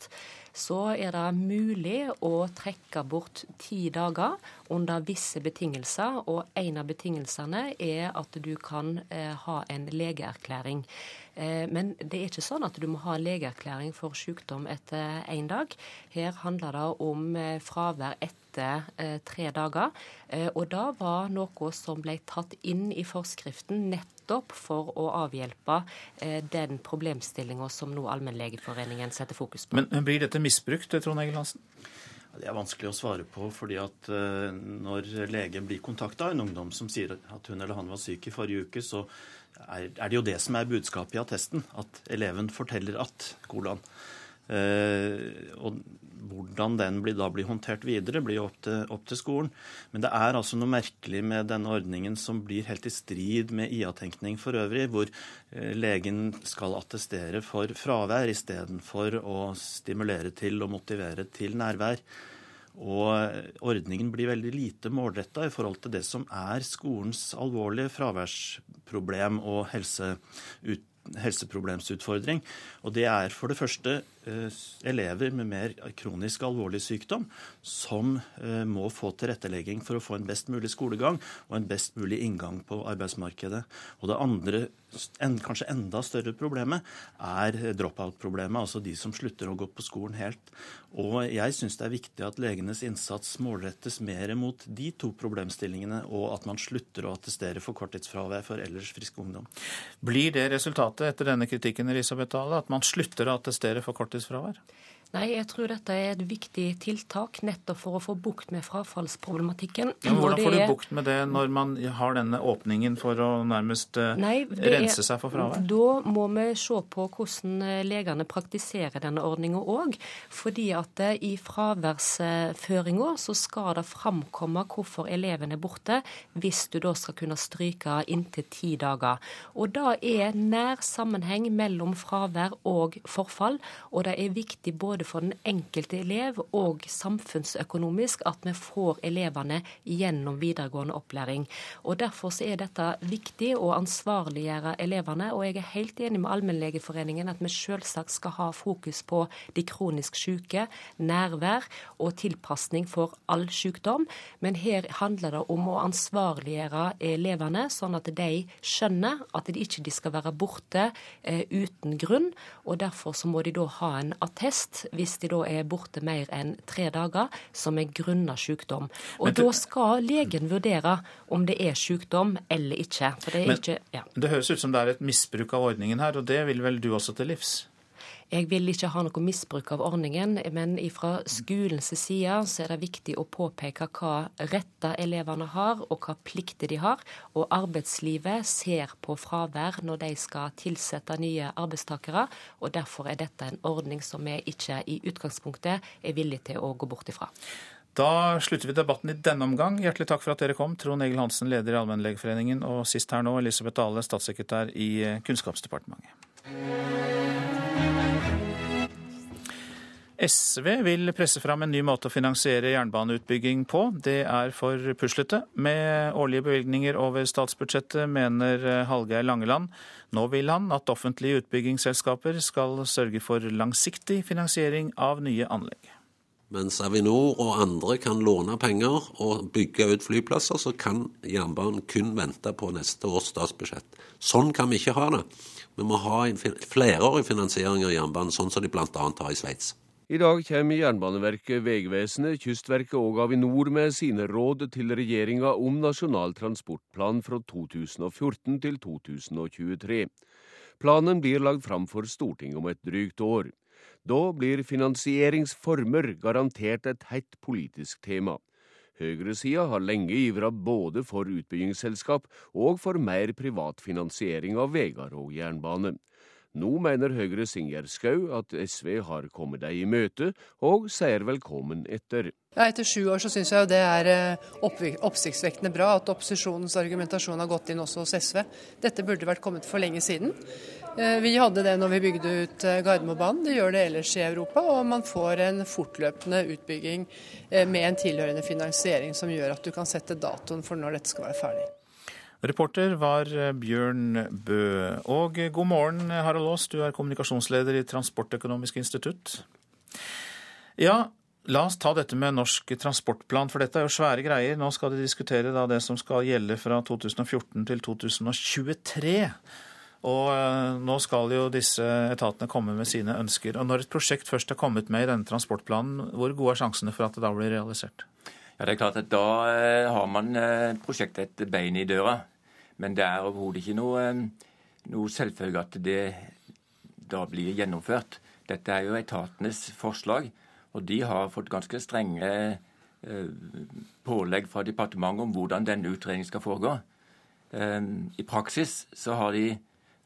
så er det mulig å trekke bort ti dager under visse betingelser. Og en av betingelsene er at du kan eh, ha en legeerklæring. Eh, men det er ikke sånn at du må ha en legeerklæring for sykdom etter én dag. Her handler det om eh, fravær etter tre dager. Og da var noe som ble tatt inn i forskriften nettopp for å avhjelpe den problemstillinga som nå Allmennlegeforeningen setter fokus på. Men blir dette misbrukt, Trond Egil Hansen? Det er vanskelig å svare på, fordi at når legen blir kontakta av en ungdom som sier at hun eller han var syk i forrige uke, så er, er det jo det som er budskapet i attesten. At eleven forteller at, kolon. Eh, og hvordan den blir, da blir håndtert videre, blir opp til, opp til, skolen. Men det er altså noe merkelig med denne ordningen som blir helt i strid med IA-tenkning for øvrig, hvor eh, legen skal attestere for fravær istedenfor å stimulere til og motivere til nærvær. Og ordningen blir veldig lite målretta i forhold til det som er skolens alvorlige fraværsproblem og helseut helseproblemsutfordring. Og det er for det første eh, elever med mer kronisk alvorlig sykdom som eh, må få tilrettelegging for å få en best mulig skolegang og en best mulig inngang på arbeidsmarkedet. Og det andre, kanskje enda større problemet, er drop-out-problemet, altså de som slutter å gå på skolen helt. Og jeg syns det er viktig at legenes innsats målrettes mer mot de to problemstillingene, og at man slutter å attestere for korttidsfravær for ellers frisk ungdom. Blir det resultatet etter denne kritikken Elisabeth Dahle, at man slutter å attestere for korttidsfravær? sykehusfravær? Nei, jeg tror dette er et viktig tiltak nettopp for å få bukt med frafallsproblematikken. Ja, hvordan får du bukt med det når man har denne åpningen for å nærmest eh, Nei, rense seg for fravær? Da må vi se på hvordan eh, legene praktiserer denne ordninga òg. Fordi at eh, i fraværsføringa så skal det framkomme hvorfor eleven er borte, hvis du da skal kunne stryke inntil ti dager. Og da er nær sammenheng mellom fravær og forfall, og det er viktig både både for den enkelte elev og samfunnsøkonomisk at vi får elevene gjennom videregående opplæring. Og Derfor er dette viktig å ansvarliggjøre elevene. Og jeg er helt enig med Allmennlegeforeningen at vi selvsagt skal ha fokus på de kronisk syke, nærvær og tilpasning for all sykdom. Men her handler det om å ansvarliggjøre elevene, sånn at de skjønner at de ikke skal være borte eh, uten grunn. Og derfor så må de da ha en attest hvis de da er borte mer enn tre dager, som er grunna sykdom. Og da skal legen vurdere om det er sykdom eller ikke. Det, men, ikke ja. det høres ut som det er et misbruk av ordningen her, og det vil vel du også til livs? Jeg vil ikke ha noe misbruk av ordningen, men fra skolens side så er det viktig å påpeke hva retter elevene har, og hva plikter de har. Og arbeidslivet ser på fravær når de skal tilsette nye arbeidstakere. Og derfor er dette en ordning som vi ikke i utgangspunktet er villige til å gå bort ifra. Da slutter vi debatten i denne omgang. Hjertelig takk for at dere kom. Trond Egil Hansen, leder i Allmennlegeforeningen, og sist her nå Elisabeth Dale, statssekretær i Kunnskapsdepartementet. SV vil presse fram en ny måte å finansiere jernbaneutbygging på. Det er for puslete. Med årlige bevilgninger over statsbudsjettet, mener Hallgeir Langeland. Nå vil han at offentlige utbyggingsselskaper skal sørge for langsiktig finansiering av nye anlegg. Mens Avinor og andre kan låne penger og bygge ut flyplasser, så kan jernbanen kun vente på neste års statsbudsjett. Sånn kan vi ikke ha det. Vi må ha en flerårig finansiering av jernbanen, sånn som de bl.a. har i Sveits. I dag kommer Jernbaneverket, Vegvesenet, Kystverket og Avinor med sine råd til regjeringa om Nasjonal transportplan fra 2014 til 2023. Planen blir lagt fram for Stortinget om et drygt år. Da blir finansieringsformer garantert et hett politisk tema. Høyresida har lenge ivra både for utbyggingsselskap og for mer privat finansiering av veier og jernbane. Nå mener Høyres Ingjerd Schou at SV har kommet dem i møte, og sier velkommen etter. Ja, etter sju år så syns jeg jo det er eh, oppsiktsvekkende bra at opposisjonens argumentasjon har gått inn også hos SV. Dette burde vært kommet for lenge siden. Eh, vi hadde det når vi bygde ut eh, Gardermobanen, det gjør det ellers i Europa. Og man får en fortløpende utbygging med en tilhørende finansiering som gjør at du kan sette datoen for når dette skal være ferdig. Reporter var eh, Bjørn Bø. Og eh, god morgen, Harald Aas, du er kommunikasjonsleder i Transportøkonomisk institutt. Ja, la oss ta dette med Norsk transportplan, for dette er jo svære greier. Nå skal de diskutere det som skal gjelde fra 2014 til 2023. Og eh, nå skal jo disse etatene komme med sine ønsker. Og når et prosjekt først er kommet med i denne transportplanen, hvor gode er sjansene for at det da blir realisert? Ja, det er klart at Da har man prosjektet et bein i døra. Men det er overhodet ikke noe, noe selvfølge at det da blir gjennomført. Dette er jo etatenes forslag, og de har fått ganske strenge eh, pålegg fra departementet om hvordan denne utredningen skal foregå. Eh, I praksis så har de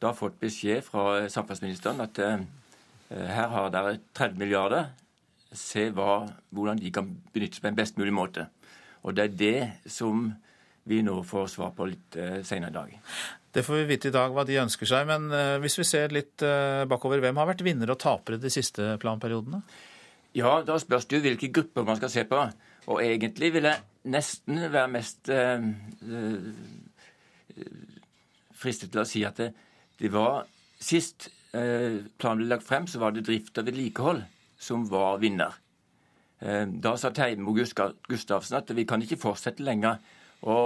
da fått beskjed fra samferdselsministeren at eh, her har dere 30 milliarder. Se hva, hvordan de kan benyttes på en best mulig måte. Og det er det som vi nå får svar på litt uh, senere i dag. Det får vi vite i dag hva de ønsker seg. Men uh, hvis vi ser litt uh, bakover, hvem har vært vinnere og tapere de siste planperiodene? Ja, da spørs det jo hvilke grupper man skal se på. Og egentlig vil jeg nesten være mest øh, fristet til å si at det, det var Sist planen ble lagt frem, så var det drift og vedlikehold som var vinner. Da sa Teimo Gustavsen at vi kan ikke fortsette lenger å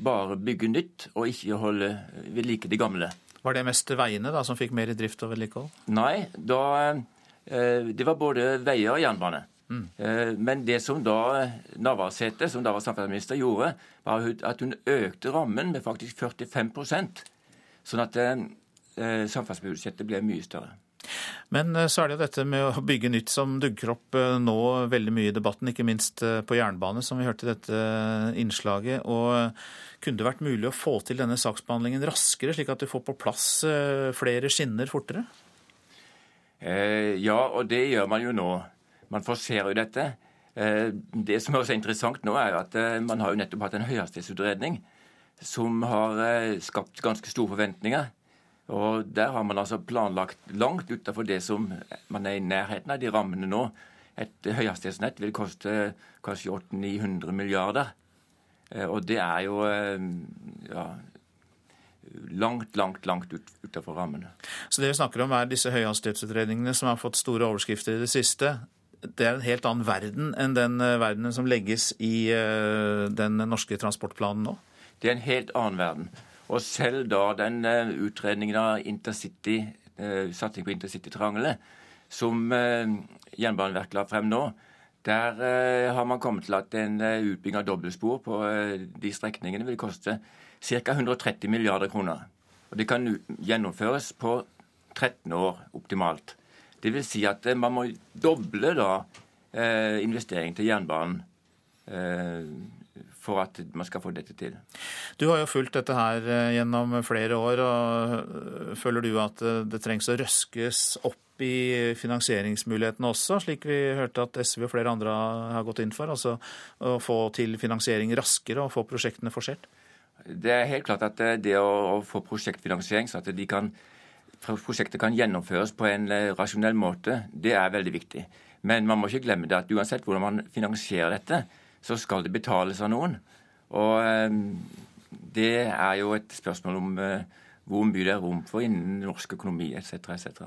bare bygge nytt og ikke holde ved like det gamle. Var det mest veiene da, som fikk mer i drift og vedlikehold? Nei, da, eh, det var både veier og jernbane. Mm. Eh, men det som da Navarsete, som da var samferdselsminister, gjorde, var at hun økte rammen med faktisk 45 sånn at eh, samferdselsbudsjettet ble mye større. Men eh, så er det jo dette med å bygge nytt som dukker opp eh, nå veldig mye i debatten, ikke minst eh, på jernbane, som vi hørte i dette innslaget. Og kunne det vært mulig å få til denne saksbehandlingen raskere, slik at du får på plass flere skinner fortere? Ja, og det gjør man jo nå. Man forserer jo dette. Det som også er interessant nå, er jo at man har jo nettopp hatt en høyhastighetsutredning som har skapt ganske store forventninger. Og Der har man altså planlagt langt utenfor det som man er i nærheten av de rammene nå. Et høyhastighetsnett vil koste kanskje 800-900 milliarder. Eh, og det er jo eh, ja, langt, langt, langt ut, utenfor rammene. Så det vi snakker om er disse høyhastighetsutredningene som har fått store overskrifter i det siste. Det er en helt annen verden enn den eh, verdenen som legges i den norske transportplanen nå? Det er en helt annen verden. Og selv da den uh, utredningen av intercity, uh, satsing på intercitytriangelet, som uh, Jernbaneverket la frem nå, der har man kommet til at en utbygging av dobbeltspor på de strekningene vil koste ca. 130 milliarder kroner. Og det kan gjennomføres på 13 år optimalt. Det vil si at man må doble da investeringen til jernbanen for at man skal få dette til. Du har jo fulgt dette her eh, gjennom flere år. og eh, Føler du at eh, det trengs å røskes opp i finansieringsmulighetene også, slik vi hørte at SV og flere andre har gått inn for? Altså å få til finansiering raskere og få prosjektene forsert? Det er helt klart at det å få prosjektfinansiering, så at kan, prosjektet kan gjennomføres på en rasjonell måte, det er veldig viktig. Men man må ikke glemme det at uansett hvordan man finansierer dette, så skal det betales av noen. Og eh, det er jo et spørsmål om eh, hvor mye det er rom for innen norsk økonomi etc. etc.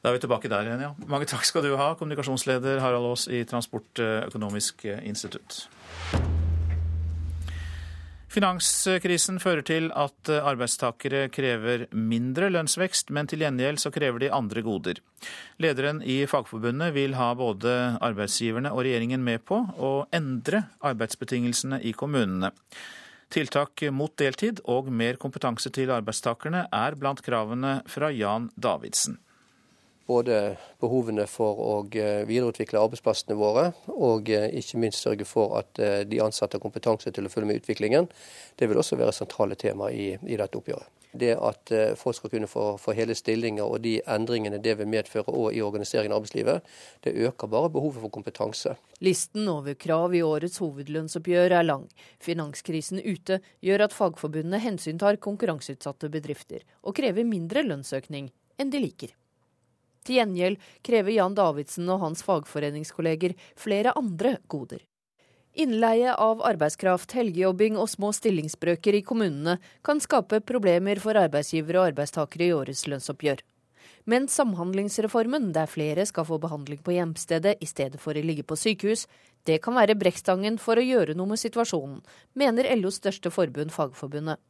Da er vi tilbake der igjen, ja. Mange takk skal du ha, kommunikasjonsleder Harald Aas i Transportøkonomisk institutt. Finanskrisen fører til at arbeidstakere krever mindre lønnsvekst, men til gjengjeld så krever de andre goder. Lederen i Fagforbundet vil ha både arbeidsgiverne og regjeringen med på å endre arbeidsbetingelsene i kommunene. Tiltak mot deltid og mer kompetanse til arbeidstakerne er blant kravene fra Jan Davidsen. Både behovene for å eh, videreutvikle arbeidsplassene våre, og eh, ikke minst sørge for at eh, de ansatte har kompetanse til å følge med utviklingen, det vil også være sentrale tema i, i dette oppgjøret. Det at folk skal kunne få, få hele stillinger og de endringene det vil medføre òg i organiseringen av arbeidslivet, det øker bare behovet for kompetanse. Listen over krav i årets hovedlønnsoppgjør er lang. Finanskrisen ute gjør at fagforbundene hensyntar konkurranseutsatte bedrifter, og krever mindre lønnsøkning enn de liker. Til gjengjeld krever Jan Davidsen og hans fagforeningskolleger flere andre goder. Innleie av arbeidskraft, helgejobbing og små stillingsbrøker i kommunene kan skape problemer for arbeidsgivere og arbeidstakere i årets lønnsoppgjør. Men Samhandlingsreformen, der flere skal få behandling på hjemstedet i stedet for å ligge på sykehus, det kan være brekkstangen for å gjøre noe med situasjonen, mener LOs største forbund, Fagforbundet.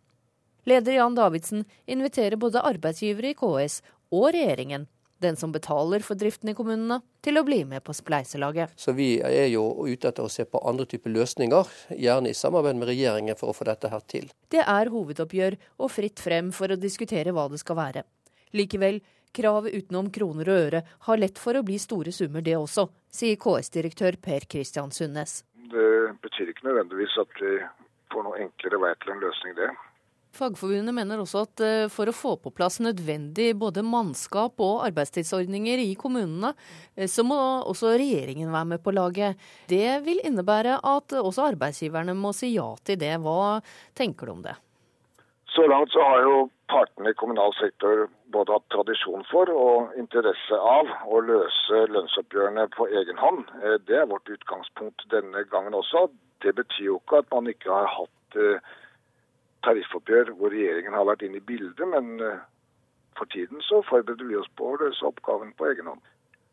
Leder Jan Davidsen inviterer både arbeidsgivere i KS og regjeringen den som betaler for driften i kommunene, til å bli med på spleiselaget. Så Vi er jo ute etter å se på andre typer løsninger, gjerne i samarbeid med regjeringen for å få dette her til. Det er hovedoppgjør og fritt frem for å diskutere hva det skal være. Likevel, kravet utenom kroner og øre har lett for å bli store summer det også, sier KS-direktør Per Christian Sundnes. Det betyr ikke nødvendigvis at vi får noe enklere vei til en løsning, det. Fagforbundet mener også at eh, for å få på plass nødvendig både mannskap og arbeidstidsordninger i kommunene, eh, så må også regjeringen være med på laget. Det vil innebære at også arbeidsgiverne må si ja til det. Hva tenker du om det? Så langt så har jo partene i kommunal sektor både hatt tradisjon for og interesse av å løse lønnsoppgjørene på egen hånd. Eh, det er vårt utgangspunkt denne gangen også. Det betyr jo ikke at man ikke har hatt tariffoppgjør hvor regjeringen har vært inne i bildet, men eh, for tiden så forbereder vi oss på å løse oppgaven på egen hånd.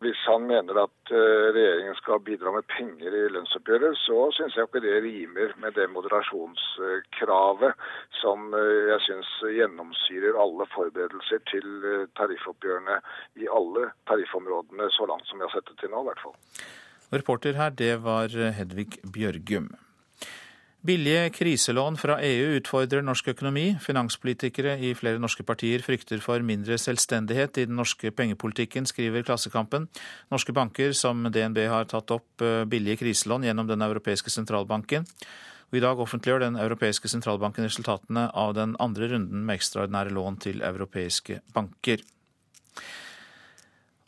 Hvis han mener at eh, regjeringen skal bidra med penger i lønnsoppgjøret, så syns jeg ikke det rimer med det moderasjonskravet som eh, jeg syns gjennomsyrer alle forberedelser til tariffoppgjørene i alle tariffområdene så langt som vi har sett det til nå, i hvert fall. Reporter her, det var Hedvig Bjørgum. Billige kriselån fra EU utfordrer norsk økonomi. Finanspolitikere i flere norske partier frykter for mindre selvstendighet i den norske pengepolitikken, skriver Klassekampen. Norske banker som DNB har tatt opp eh, billige kriselån gjennom Den europeiske sentralbanken. Og I dag offentliggjør Den europeiske sentralbanken resultatene av den andre runden med ekstraordinære lån til europeiske banker.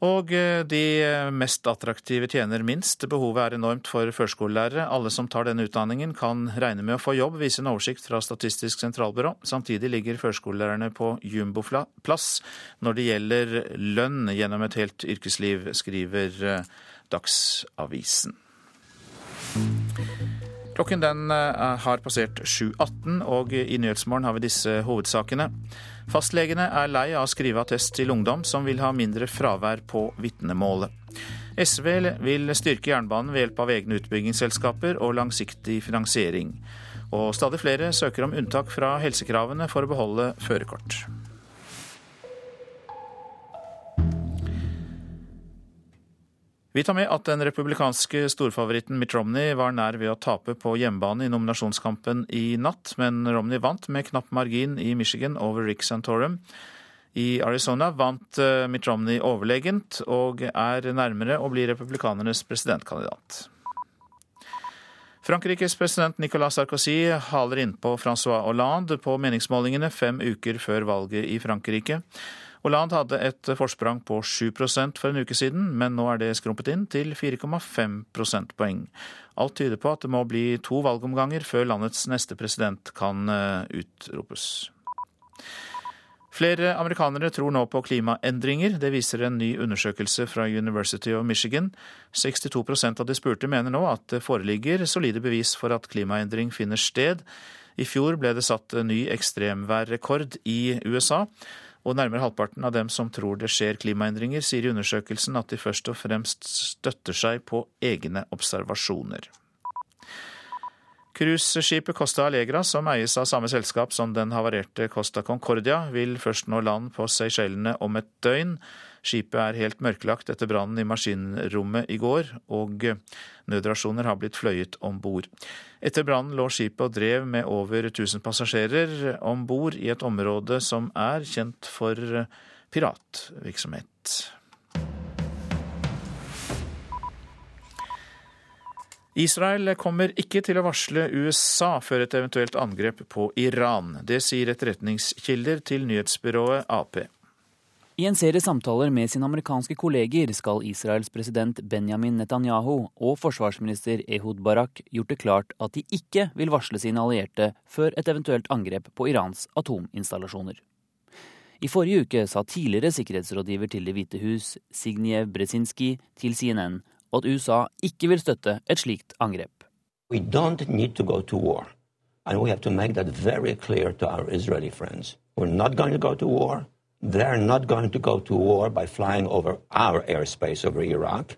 Og eh, de mest attraktive tjener minst. Behovet er enormt for førskolelærere. Alle som tar denne utdanningen kan regne med å få jobb, viser en oversikt fra Statistisk sentralbyrå. Samtidig ligger førskolelærerne på jumboplass når det gjelder lønn gjennom et helt yrkesliv, skriver eh, Dagsavisen. Klokken den eh, har passert 7.18, og i Nyhetsmorgen har vi disse hovedsakene. Fastlegene er lei av å skrive attest til ungdom som vil ha mindre fravær på vitnemålet. SV vil styrke jernbanen ved hjelp av egne utbyggingsselskaper og langsiktig finansiering. Og stadig flere søker om unntak fra helsekravene for å beholde førerkort. Vi tar med at den republikanske storfavoritten Mitt Romney var nær ved å tape på hjemmebane i nominasjonskampen i natt, men Romney vant med knapp margin i Michigan over Rick Santorum. I Arizona vant eh, Mitt Romney overlegent, og er nærmere å bli republikanernes presidentkandidat. Frankrikes president Nicolas Sarkozy haler innpå Francois Hollande på meningsmålingene fem uker før valget i Frankrike. Hollande hadde et forsprang på 7% for en uke siden, men nå er det skrumpet inn til 4,5 prosentpoeng. Alt tyder på at det må bli to valgomganger før landets neste president kan eh, utropes. Flere amerikanere tror nå på klimaendringer. Det viser en ny undersøkelse fra University of Michigan. 62% av de spurte mener nå at det foreligger solide bevis for at klimaendring finner sted. I fjor ble det satt ny ekstremværrekord i USA. Og nærmere halvparten av dem som tror det skjer klimaendringer, sier i undersøkelsen at de først og fremst støtter seg på egne observasjoner. Cruiseskipet Costa Allegra, som eies av samme selskap som den havarerte Costa Concordia, vil først nå land på Seychellene om et døgn. Skipet er helt mørklagt etter brannen i maskinrommet i går, og nødrasjoner har blitt fløyet om bord. Etter brannen lå skipet og drev med over 1000 passasjerer om bord i et område som er kjent for piratvirksomhet. Israel kommer ikke til å varsle USA før et eventuelt angrep på Iran. Det sier etterretningskilder til nyhetsbyrået Ap. I en serie samtaler med sine amerikanske kolleger skal Israels president Benjamin Netanyahu og forsvarsminister Ehud Barak gjort det klart at de ikke vil varsle sine allierte før et eventuelt angrep på Irans atominstallasjoner. I forrige uke sa tidligere sikkerhetsrådgiver til Det hvite hus, Signiev Bresinski, til CNN at USA ikke vil støtte et slikt angrep. We don't need to go to war. And we have to make that very clear to our Israeli friends. We're not going to go to war. They're not going to go to war by flying over our airspace over Iraq.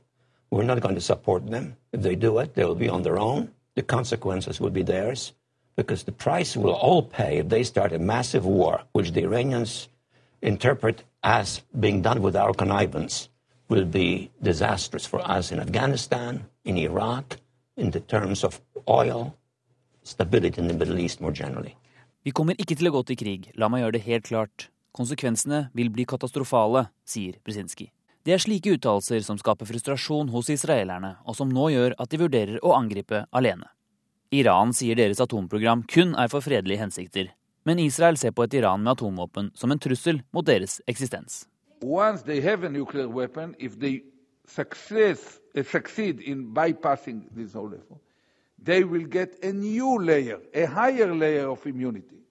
We're not going to support them. If they do it, they will be on their own. The consequences will be theirs. Because the price we'll all pay if they start a massive war, which the Iranians interpret as being done with our connivance, will be disastrous for us in Afghanistan, in Iraq, in the terms of oil, stability in the Middle East more generally. Vi kommer ikke til å gå til krig, la meg gjøre det helt klart. Konsekvensene vil bli katastrofale, sier Brzezinski. Det er slike uttalelser som skaper frustrasjon hos israelerne, og som nå gjør at de vurderer å angripe alene. Iran sier deres atomprogram kun er for fredelige hensikter, men Israel ser på et Iran med atomvåpen som en trussel mot deres eksistens. weapon, success, whole effort, they will get a new layer, a higher layer of immunity.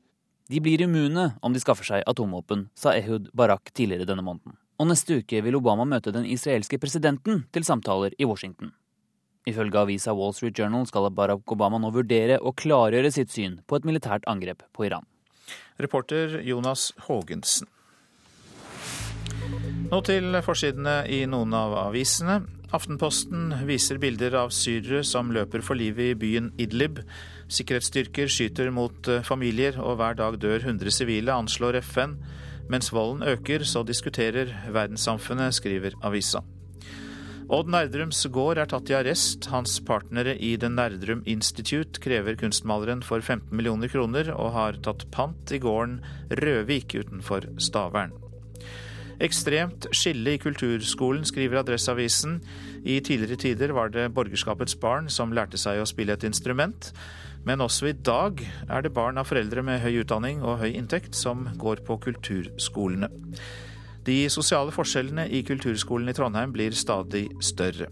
De blir immune om de skaffer seg atomvåpen, sa Ehud Barak tidligere denne måneden. Og neste uke vil Obama møte den israelske presidenten til samtaler i Washington. Ifølge avisa Wall Street Journal skal Barack Obama nå vurdere å klargjøre sitt syn på et militært angrep på Iran. Reporter Jonas Haagensen. Nå til forsidene i noen av avisene. Aftenposten viser bilder av syrere som løper for livet i byen Idlib. Sikkerhetsstyrker skyter mot eh, familier, og hver dag dør 100 sivile, anslår FN. Mens volden øker, så diskuterer verdenssamfunnet, skriver avisa. Odd Nerdrums gård er tatt i arrest. Hans partnere i The Nerdrum Institute krever kunstmaleren for 15 millioner kroner, og har tatt pant i gården Røvik utenfor Stavern. Ekstremt skille i kulturskolen, skriver Adresseavisen. I tidligere tider var det borgerskapets barn som lærte seg å spille et instrument. Men også i dag er det barn av foreldre med høy utdanning og høy inntekt som går på kulturskolene. De sosiale forskjellene i kulturskolen i Trondheim blir stadig større.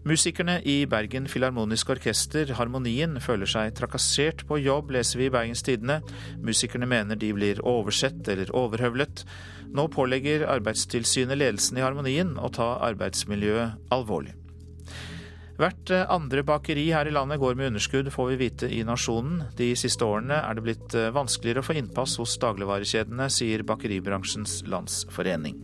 Musikerne i Bergen Filharmoniske Orkester, Harmonien, føler seg trakassert på jobb, leser vi i Bergens Tidende. Musikerne mener de blir oversett eller overhøvlet. Nå pålegger Arbeidstilsynet ledelsen i Harmonien å ta arbeidsmiljøet alvorlig. Hvert andre bakeri her i landet går med underskudd, får vi vite i Nasjonen. De siste årene er det blitt vanskeligere å få innpass hos dagligvarekjedene, sier Bakeribransjens Landsforening.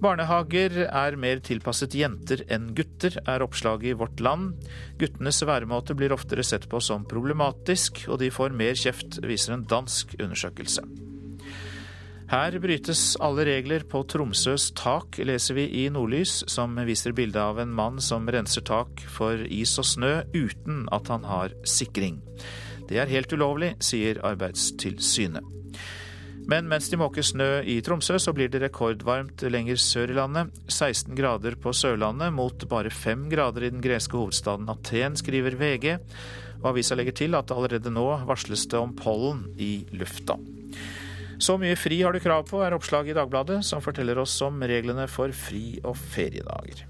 Barnehager er mer tilpasset jenter enn gutter, er oppslaget i Vårt Land. Guttenes væremåte blir oftere sett på som problematisk, og de får mer kjeft, viser en dansk undersøkelse. Her brytes alle regler på Tromsøs tak, leser vi i Nordlys, som viser bilde av en mann som renser tak for is og snø uten at han har sikring. Det er helt ulovlig, sier Arbeidstilsynet. Men mens de måker snø i Tromsø, så blir det rekordvarmt lenger sør i landet. 16 grader på Sørlandet mot bare 5 grader i den greske hovedstaden Aten, skriver VG. Og avisa legger til at allerede nå varsles det om pollen i lufta. Så mye fri har du krav på, er oppslaget i Dagbladet, som forteller oss om reglene for fri- og feriedager.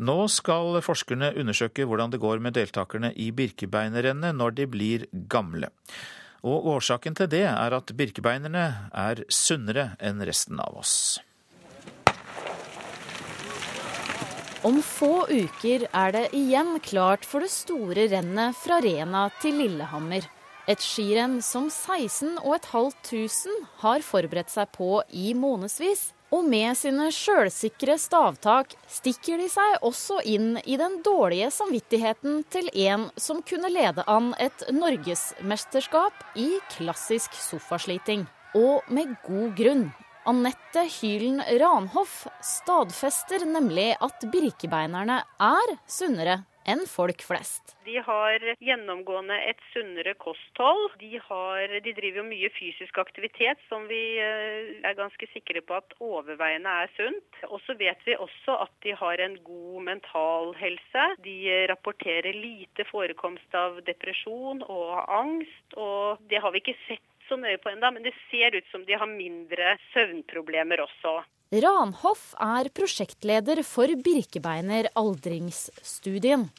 Nå skal forskerne undersøke hvordan det går med deltakerne i Birkebeinerrennet når de blir gamle. Og årsaken til det er at birkebeinerne er sunnere enn resten av oss. Om få uker er det igjen klart for det store rennet fra Rena til Lillehammer. Et skirenn som 16 500 har forberedt seg på i månedsvis. Og med sine sjølsikre stavtak stikker de seg også inn i den dårlige samvittigheten til en som kunne lede an et norgesmesterskap i klassisk sofasliting. Og med god grunn. Anette Hylen Ranhoff stadfester nemlig at birkebeinerne er sunnere enn folk flest. De har gjennomgående et sunnere kosthold. De, har, de driver jo mye fysisk aktivitet som vi eh, er ganske sikre på at overveiende er sunt. Og så vet vi også at de har en god mental helse. De rapporterer lite forekomst av depresjon og angst. Og det har vi ikke sett så nøye på ennå, men det ser ut som de har mindre søvnproblemer også. Ranhoff er prosjektleder for Birkebeiner aldringsstudien.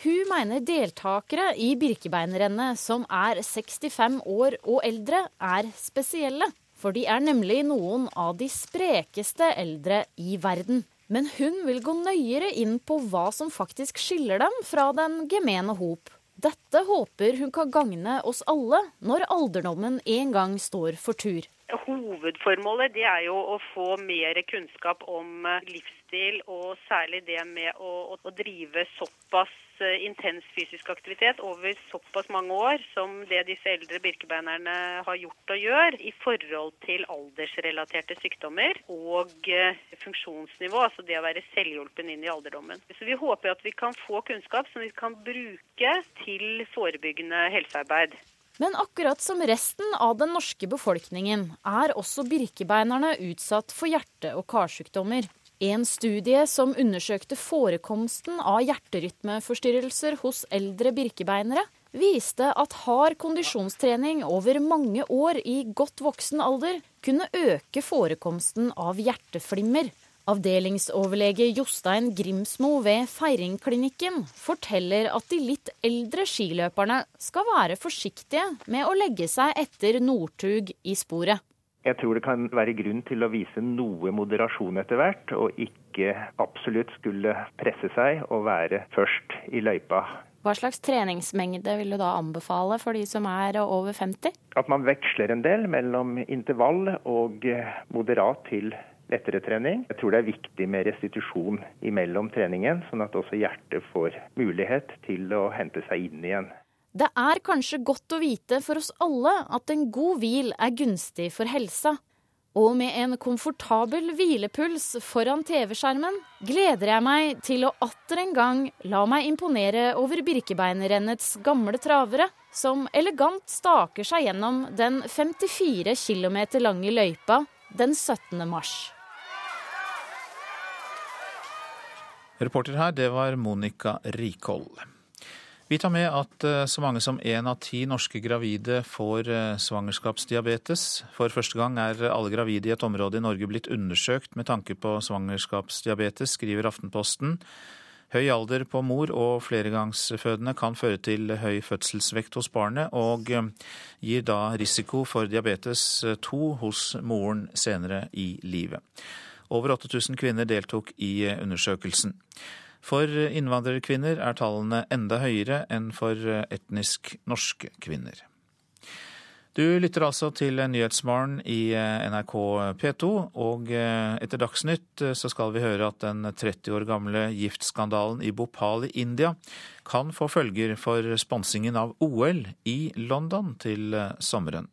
Hun mener deltakere i Birkebeinerrennet som er 65 år og eldre, er spesielle. For de er nemlig noen av de sprekeste eldre i verden. Men hun vil gå nøyere inn på hva som faktisk skiller dem fra den gemene hop. Dette håper hun kan gagne oss alle når alderdommen en gang står for tur. Hovedformålet det er jo å få mer kunnskap om eh, livsstil, og særlig det med å, å drive såpass eh, intens fysisk aktivitet over såpass mange år som det disse eldre birkebeinerne har gjort og gjør, i forhold til aldersrelaterte sykdommer og eh, funksjonsnivå, altså det å være selvhjulpen inn i alderdommen. Så Vi håper at vi kan få kunnskap som vi kan bruke til forebyggende helsearbeid. Men akkurat som resten av den norske befolkningen er også birkebeinerne utsatt for hjerte- og karsykdommer. En studie som undersøkte forekomsten av hjerterytmeforstyrrelser hos eldre birkebeinere, viste at hard kondisjonstrening over mange år i godt voksen alder kunne øke forekomsten av hjerteflimmer. Avdelingsoverlege Jostein Grimsmo ved Feiringklinikken forteller at de litt eldre skiløperne skal være forsiktige med å legge seg etter Northug i sporet. Jeg tror det kan være grunn til å vise noe moderasjon etter hvert, og ikke absolutt skulle presse seg og være først i løypa. Hva slags treningsmengde vil du da anbefale for de som er over 50? At man veksler en del mellom intervall og moderat til lettere trening. Jeg tror det er viktig med restitusjon imellom treningen, sånn at også hjertet får mulighet til å hente seg inn igjen. Det er kanskje godt å vite for oss alle at en god hvil er gunstig for helsa. Og med en komfortabel hvilepuls foran TV-skjermen gleder jeg meg til å atter en gang la meg imponere over Birkebeinerrennets gamle travere, som elegant staker seg gjennom den 54 km lange løypa den 17. mars. Reporter her, det var Monica Rikhold. Vi tar med at eh, så mange som én av ti norske gravide får eh, svangerskapsdiabetes. For første gang er alle gravide i et område i Norge blitt undersøkt med tanke på svangerskapsdiabetes, skriver Aftenposten. Høy alder på mor og fleregangsfødende kan føre til høy fødselsvekt hos barnet, og eh, gir da risiko for diabetes 2 hos moren senere i livet. Over 8000 kvinner deltok i undersøkelsen. For innvandrerkvinner er tallene enda høyere enn for etnisk norske kvinner. Du lytter altså til Nyhetsmorgen i NRK P2, og etter Dagsnytt så skal vi høre at den 30 år gamle giftskandalen i Bhopal i India kan få følger for sponsingen av OL i London til sommeren.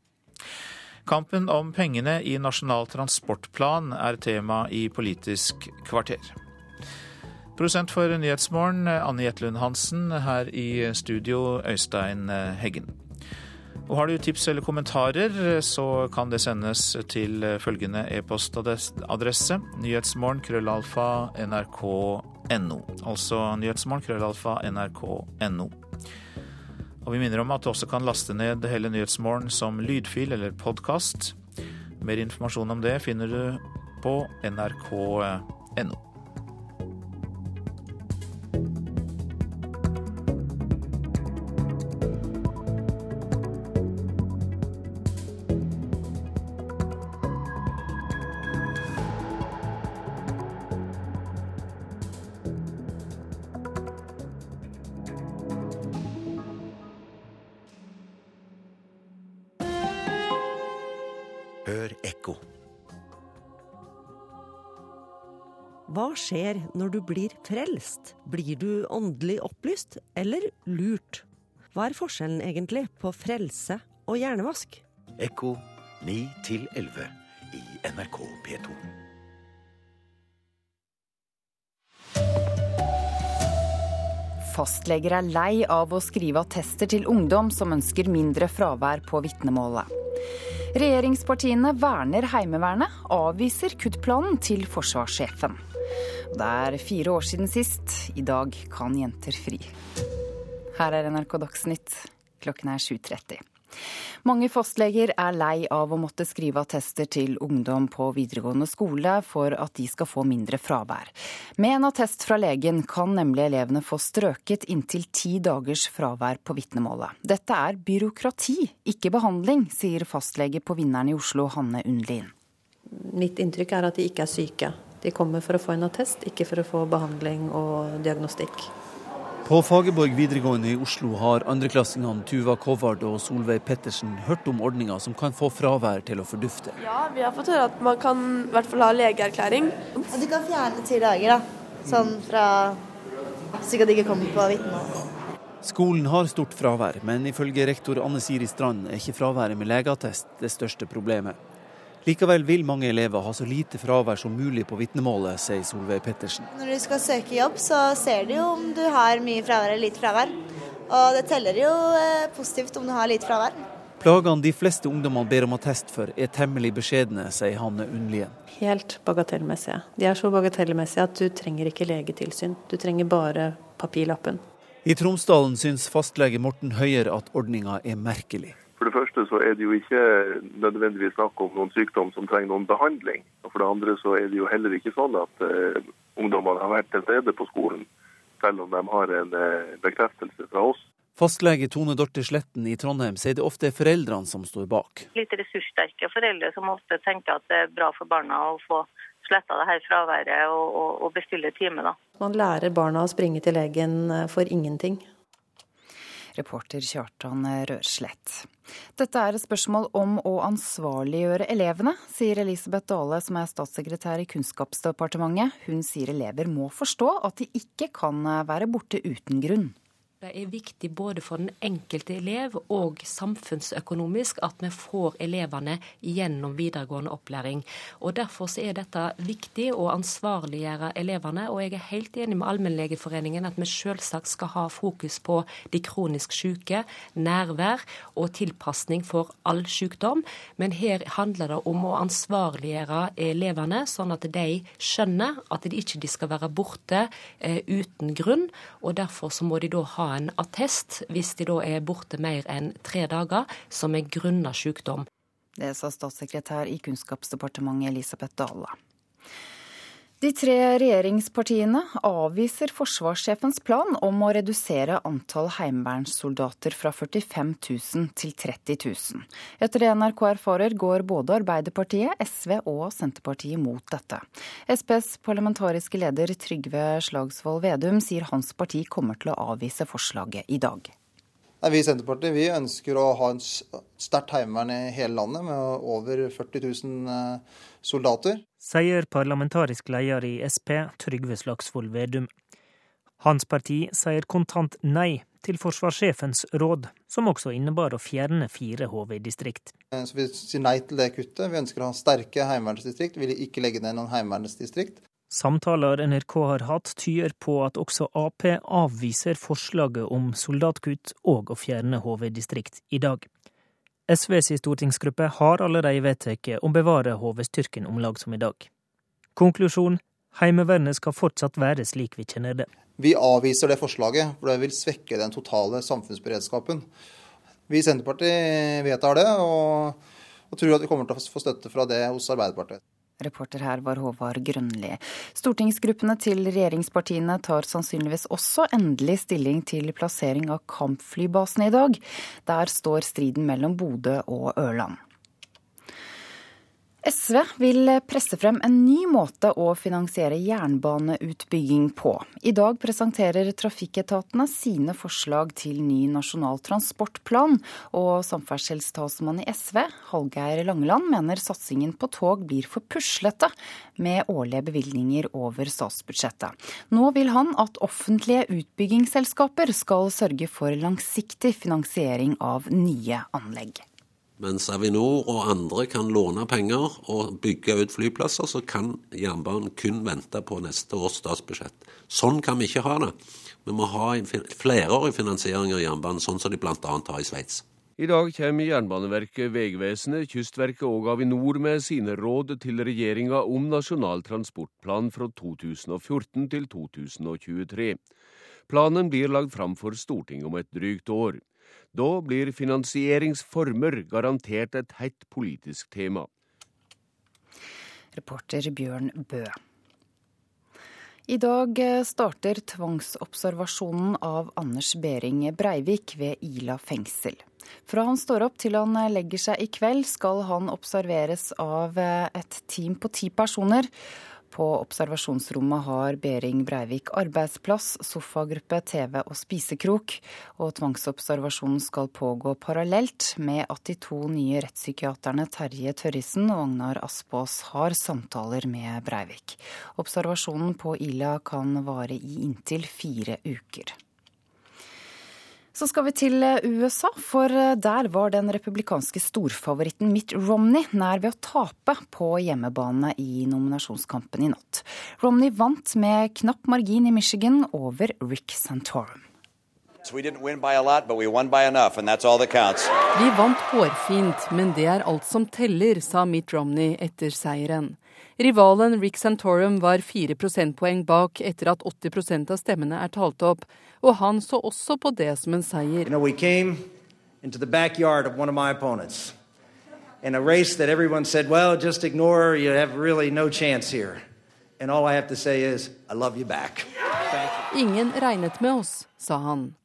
Kampen om pengene i Nasjonal transportplan er tema i Politisk kvarter. Produsent for Nyhetsmorgen, Anne Jetlund Hansen. Her i studio, Øystein Heggen. Og Har du tips eller kommentarer, så kan det sendes til følgende e-postadresse nyhetsmorgen krøllalfa nrk.no. Altså nyhetsmorgen krøllalfa nrk.no. Og vi minner om at du også kan laste ned hele Nyhetsmorgen som lydfil eller podkast. Mer informasjon om det finner du på nrk.no. skjer når du blir frelst? Blir du åndelig opplyst eller lurt? Hva er forskjellen egentlig på frelse og hjernevask? Ekko 9 11 i NRK P2. Fastleger er lei av å skrive attester til ungdom som ønsker mindre fravær på vitnemålet. Regjeringspartiene verner Heimevernet, avviser kuttplanen til forsvarssjefen. Det er fire år siden sist. I dag kan jenter fri. Her er NRK Dagsnytt. Klokken er 7.30. Mange fastleger er lei av å måtte skrive attester til ungdom på videregående skole for at de skal få mindre fravær. Med en attest fra legen kan nemlig elevene få strøket inntil ti dagers fravær på vitnemålet. Dette er byråkrati, ikke behandling, sier fastlege på Vinneren i Oslo, Hanne Undlin. Mitt inntrykk er at de ikke er syke. De kommer for å få en attest, ikke for å få behandling og diagnostikk. På Fagerborg videregående i Oslo har andreklassingene Tuva Kovard og Solveig Pettersen hørt om ordninger som kan få fravær til å fordufte. Ja, vi har fått høre at man kan i hvert fall ha legeerklæring. Ja, du kan fjerne ti dager, da. Sånn fra slik at de ikke kommer på vitnemål. Skolen har stort fravær, men ifølge rektor Anne Siri Strand er ikke fraværet med legeattest det største problemet. Likevel vil mange elever ha så lite fravær som mulig på vitnemålet, sier Solveig Pettersen. Når du skal søke jobb, så ser du jo om du har mye fravær eller lite fravær. Og det teller jo eh, positivt om du har lite fravær. Plagene de fleste ungdommene ber om attest for, er temmelig beskjedne, sier Hanne Unnlien. Helt bagatellmessige. De er så bagatellmessige at du trenger ikke legetilsyn. Du trenger bare papirlappen. I Tromsdalen syns fastlege Morten Høyer at ordninga er merkelig. For det første så er det jo ikke nødvendigvis snakk om noen sykdom som trenger noen behandling. Og for det andre så er det jo heller ikke sånn at uh, ungdommene har vært til stede på skolen, selv om de har en uh, bekreftelse fra oss. Fastlege Tone Dorte Sletten i Trondheim sier det ofte er foreldrene som står bak. Litt ressurssterke foreldre som ofte tenker at det er bra for barna å få sletta det her fraværet og, og, og bestille time. da. Man lærer barna å springe til legen eh, for ingenting. Reporter Kjartan Rørslett. Dette er et spørsmål om å ansvarliggjøre elevene, sier Elisabeth Dale, som er statssekretær i Kunnskapsdepartementet. Hun sier elever må forstå at de ikke kan være borte uten grunn. Det er viktig både for den enkelte elev og samfunnsøkonomisk at vi får elevene gjennom videregående opplæring. Og Derfor er dette viktig å ansvarliggjøre elevene. Og jeg er helt enig med Allmennlegeforeningen at vi selvsagt skal ha fokus på de kronisk syke, nærvær og tilpasning for all sykdom. Men her handler det om å ansvarliggjøre elevene, sånn at de skjønner at de ikke skal være borte eh, uten grunn. Og derfor så må de da ha en attest hvis de da er borte mer enn tre dager, som er grunna sykdom. Det sa statssekretær i Kunnskapsdepartementet Elisabeth Dale. De tre regjeringspartiene avviser forsvarssjefens plan om å redusere antall heimevernssoldater fra 45 000 til 30 000. Etter det NRK erfarer, går både Arbeiderpartiet, SV og Senterpartiet mot dette. Sps parlamentariske leder Trygve Slagsvold Vedum sier hans parti kommer til å avvise forslaget i dag. Vi i Senterpartiet vi ønsker å ha en sterkt heimevern i hele landet med over 40 000 soldater sier parlamentarisk leder i Sp, Trygve Slagsvold Vedum. Hans parti sier kontant nei til forsvarssjefens råd, som også innebar å fjerne fire HV-distrikt. Så Vi sier nei til det kuttet. Vi ønsker å ha sterke heimevernsdistrikt. Vi vil ikke legge ned noen heimevernsdistrikt. Samtaler NRK har hatt, tyder på at også Ap avviser forslaget om soldatkutt og å fjerne HV-distrikt i dag. SVs stortingsgruppe har allerede vedtatt å bevare HV-styrken om lag som i dag. Konklusjon Heimevernet skal fortsatt være slik vi kjenner det. Vi avviser det forslaget, for det vil svekke den totale samfunnsberedskapen. Vi i Senterpartiet vedtar det, og, og tror at vi kommer til å få støtte fra det hos Arbeiderpartiet. Reporter her var Håvard Grønli. Stortingsgruppene til regjeringspartiene tar sannsynligvis også endelig stilling til plassering av kampflybasen i dag. Der står striden mellom Bodø og Ørland. SV vil presse frem en ny måte å finansiere jernbaneutbygging på. I dag presenterer trafikketatene sine forslag til ny nasjonal transportplan, og samferdselstalsmann i SV, Hallgeir Langeland, mener satsingen på tog blir for puslete med årlige bevilgninger over statsbudsjettet. Nå vil han at offentlige utbyggingsselskaper skal sørge for langsiktig finansiering av nye anlegg. Mens Avinor og andre kan låne penger og bygge ut flyplasser, så kan jernbanen kun vente på neste års statsbudsjett. Sånn kan vi ikke ha det. Vi må ha flerårig finansiering av jernbanen, sånn som de bl.a. har i Sveits. I dag kommer Jernbaneverket, Vegvesenet, Kystverket og Avinor med sine råd til regjeringa om Nasjonal transportplan fra 2014 til 2023. Planen blir lagt fram for Stortinget om et drygt år. Da blir finansieringsformer garantert et hett politisk tema. Reporter Bjørn Bø. I dag starter tvangsobservasjonen av Anders Behring Breivik ved Ila fengsel. Fra han står opp til han legger seg i kveld, skal han observeres av et team på ti personer. På observasjonsrommet har Behring Breivik arbeidsplass, sofagruppe, TV og spisekrok. Og tvangsobservasjonen skal pågå parallelt med at de to nye rettspsykiaterne Terje Tørrisen og Agnar Aspås har samtaler med Breivik. Observasjonen på Ila kan vare i inntil fire uker. Så skal vi til eh, USA, for eh, der var den republikanske storfavoritten Mitt Romney nær ved å tape på hjemmebane i nominasjonskampen i natt. Romney vant med knapp margin i Michigan over Rick Santorum. Vi vant hårfint, men det er alt som teller, sa Mitt Romney etter seieren. Rivalen Rick Santorum var fire prosentpoeng bak etter at 80% av stemmene er talt opp, og han så også på det som en seier. You know, we in a race that everyone said, well, just ignore, you have really no chance here. And all I have to say is, I love you back. Ingen regnet med oss, sa han.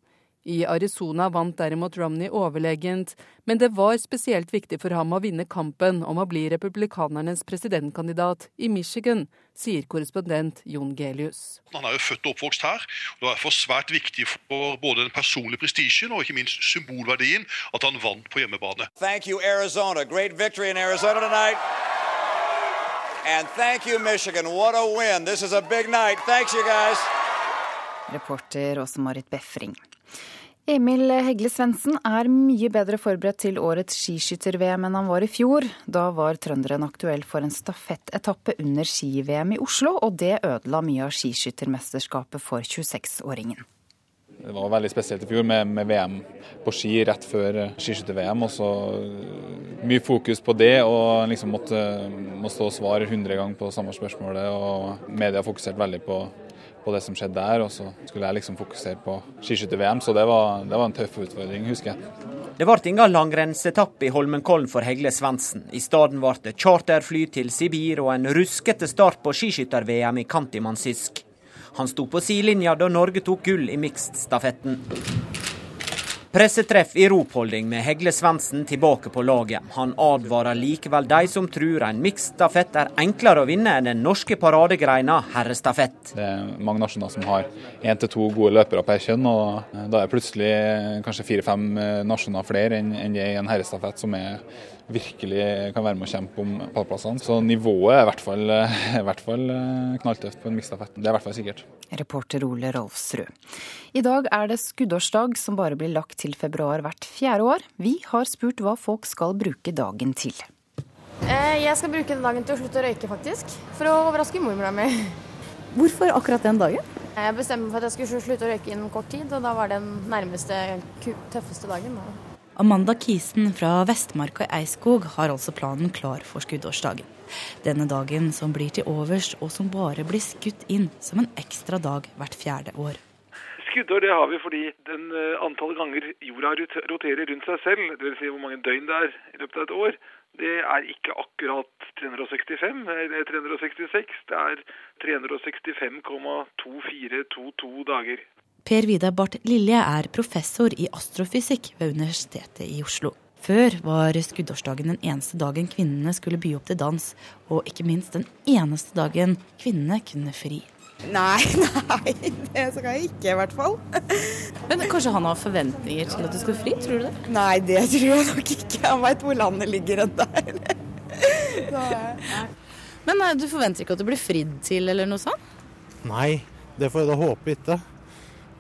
I Arizona vant derimot Romney overlegent, men det var spesielt viktig for ham å vinne kampen om å bli republikanernes presidentkandidat i Michigan, sier korrespondent Jon Gelius. Han er jo født og oppvokst her, og det er derfor svært viktig for både den personlige prestisjen og ikke minst symbolverdien at han vant på hjemmebane. Thank you, Arizona. Great victory in Arizona tonight. And thank you, Michigan. What a win. This is a big night. Thanks, you guys. Reporter Åse-Marit Befring. Emil Hegle Svendsen er mye bedre forberedt til årets skiskytter-VM enn han var i fjor. Da var trønderen aktuell for en stafettetappe under ski-VM i Oslo, og det ødela mye av skiskyttermesterskapet for 26-åringen. Det var veldig spesielt i fjor med, med VM på ski rett før skiskytter-VM. og så Mye fokus på det, og liksom måtte, måtte stå og svare 100 ganger på samme spørsmålet. og Media fokuserte veldig på på det som skjedde der. Og så skulle jeg liksom fokusere på skiskytter-VM, så det var, det var, en tøff utfordring, husker jeg. Det ble ingen langrennsetappe i Holmenkollen for Hegle Svendsen. I stedet ble det charterfly til Sibir og en ruskete start på skiskytter-VM i Kantimansisk. Han sto på sidelinja da Norge tok gull i mixed-stafetten. Pressetreff i ropholding med Hegle Svendsen tilbake på laget. Han advarer likevel de som tror en miksstafett er enklere å vinne enn den norske paradegreina herrestafett. Det er mange nasjoner som har én til to gode løpere per kjønn, og da er det plutselig kanskje fire-fem nasjoner flere enn det i en herrestafett, som er virkelig kan være med å kjempe om pallplassene. Så nivået er i hvert fall, i hvert fall eh, knalltøft på en miksstafett. Det er i hvert fall sikkert. Reporter Ole Rolfsrud. I dag er det skuddårsdag, som bare blir lagt til februar hvert fjerde år. Vi har spurt hva folk skal bruke dagen til. Eh, jeg skal bruke den dagen til å slutte å røyke, faktisk. For å overraske mormora mi. [laughs] Hvorfor akkurat den dagen? Jeg bestemte meg for at jeg skulle slutte å røyke innen kort tid, og da var det den nærmeste, tøffeste dagen. Da. Amanda Kisen fra Vestmarka i Eiskog har altså planen klar for skuddårsdagen. Denne dagen som blir til overs, og som bare blir skutt inn som en ekstra dag hvert fjerde år. Skuddår det har vi fordi den antallet antall ganger jorda roterer rundt seg selv, dvs. Si hvor mange døgn det er i løpet av et år, det er ikke akkurat 365 eller 366. Det er 365,2422 dager. Per Vidar Barth Lilje er professor i astrofysikk ved Universitetet i Oslo. Før var skuddårsdagen den eneste dagen kvinnene skulle by opp til dans, og ikke minst den eneste dagen kvinnene kunne fri. Nei, [laughs] nei, det skal jeg ikke i hvert fall. Men kanskje han har forventninger til at du skal fri, tror du det? Nei, det tror jeg nok ikke. Han veit hvor landet ligger ennå. [laughs] Men nei, du forventer ikke at du blir fridd til eller noe sånt? Nei, det får jeg da håpe ikke.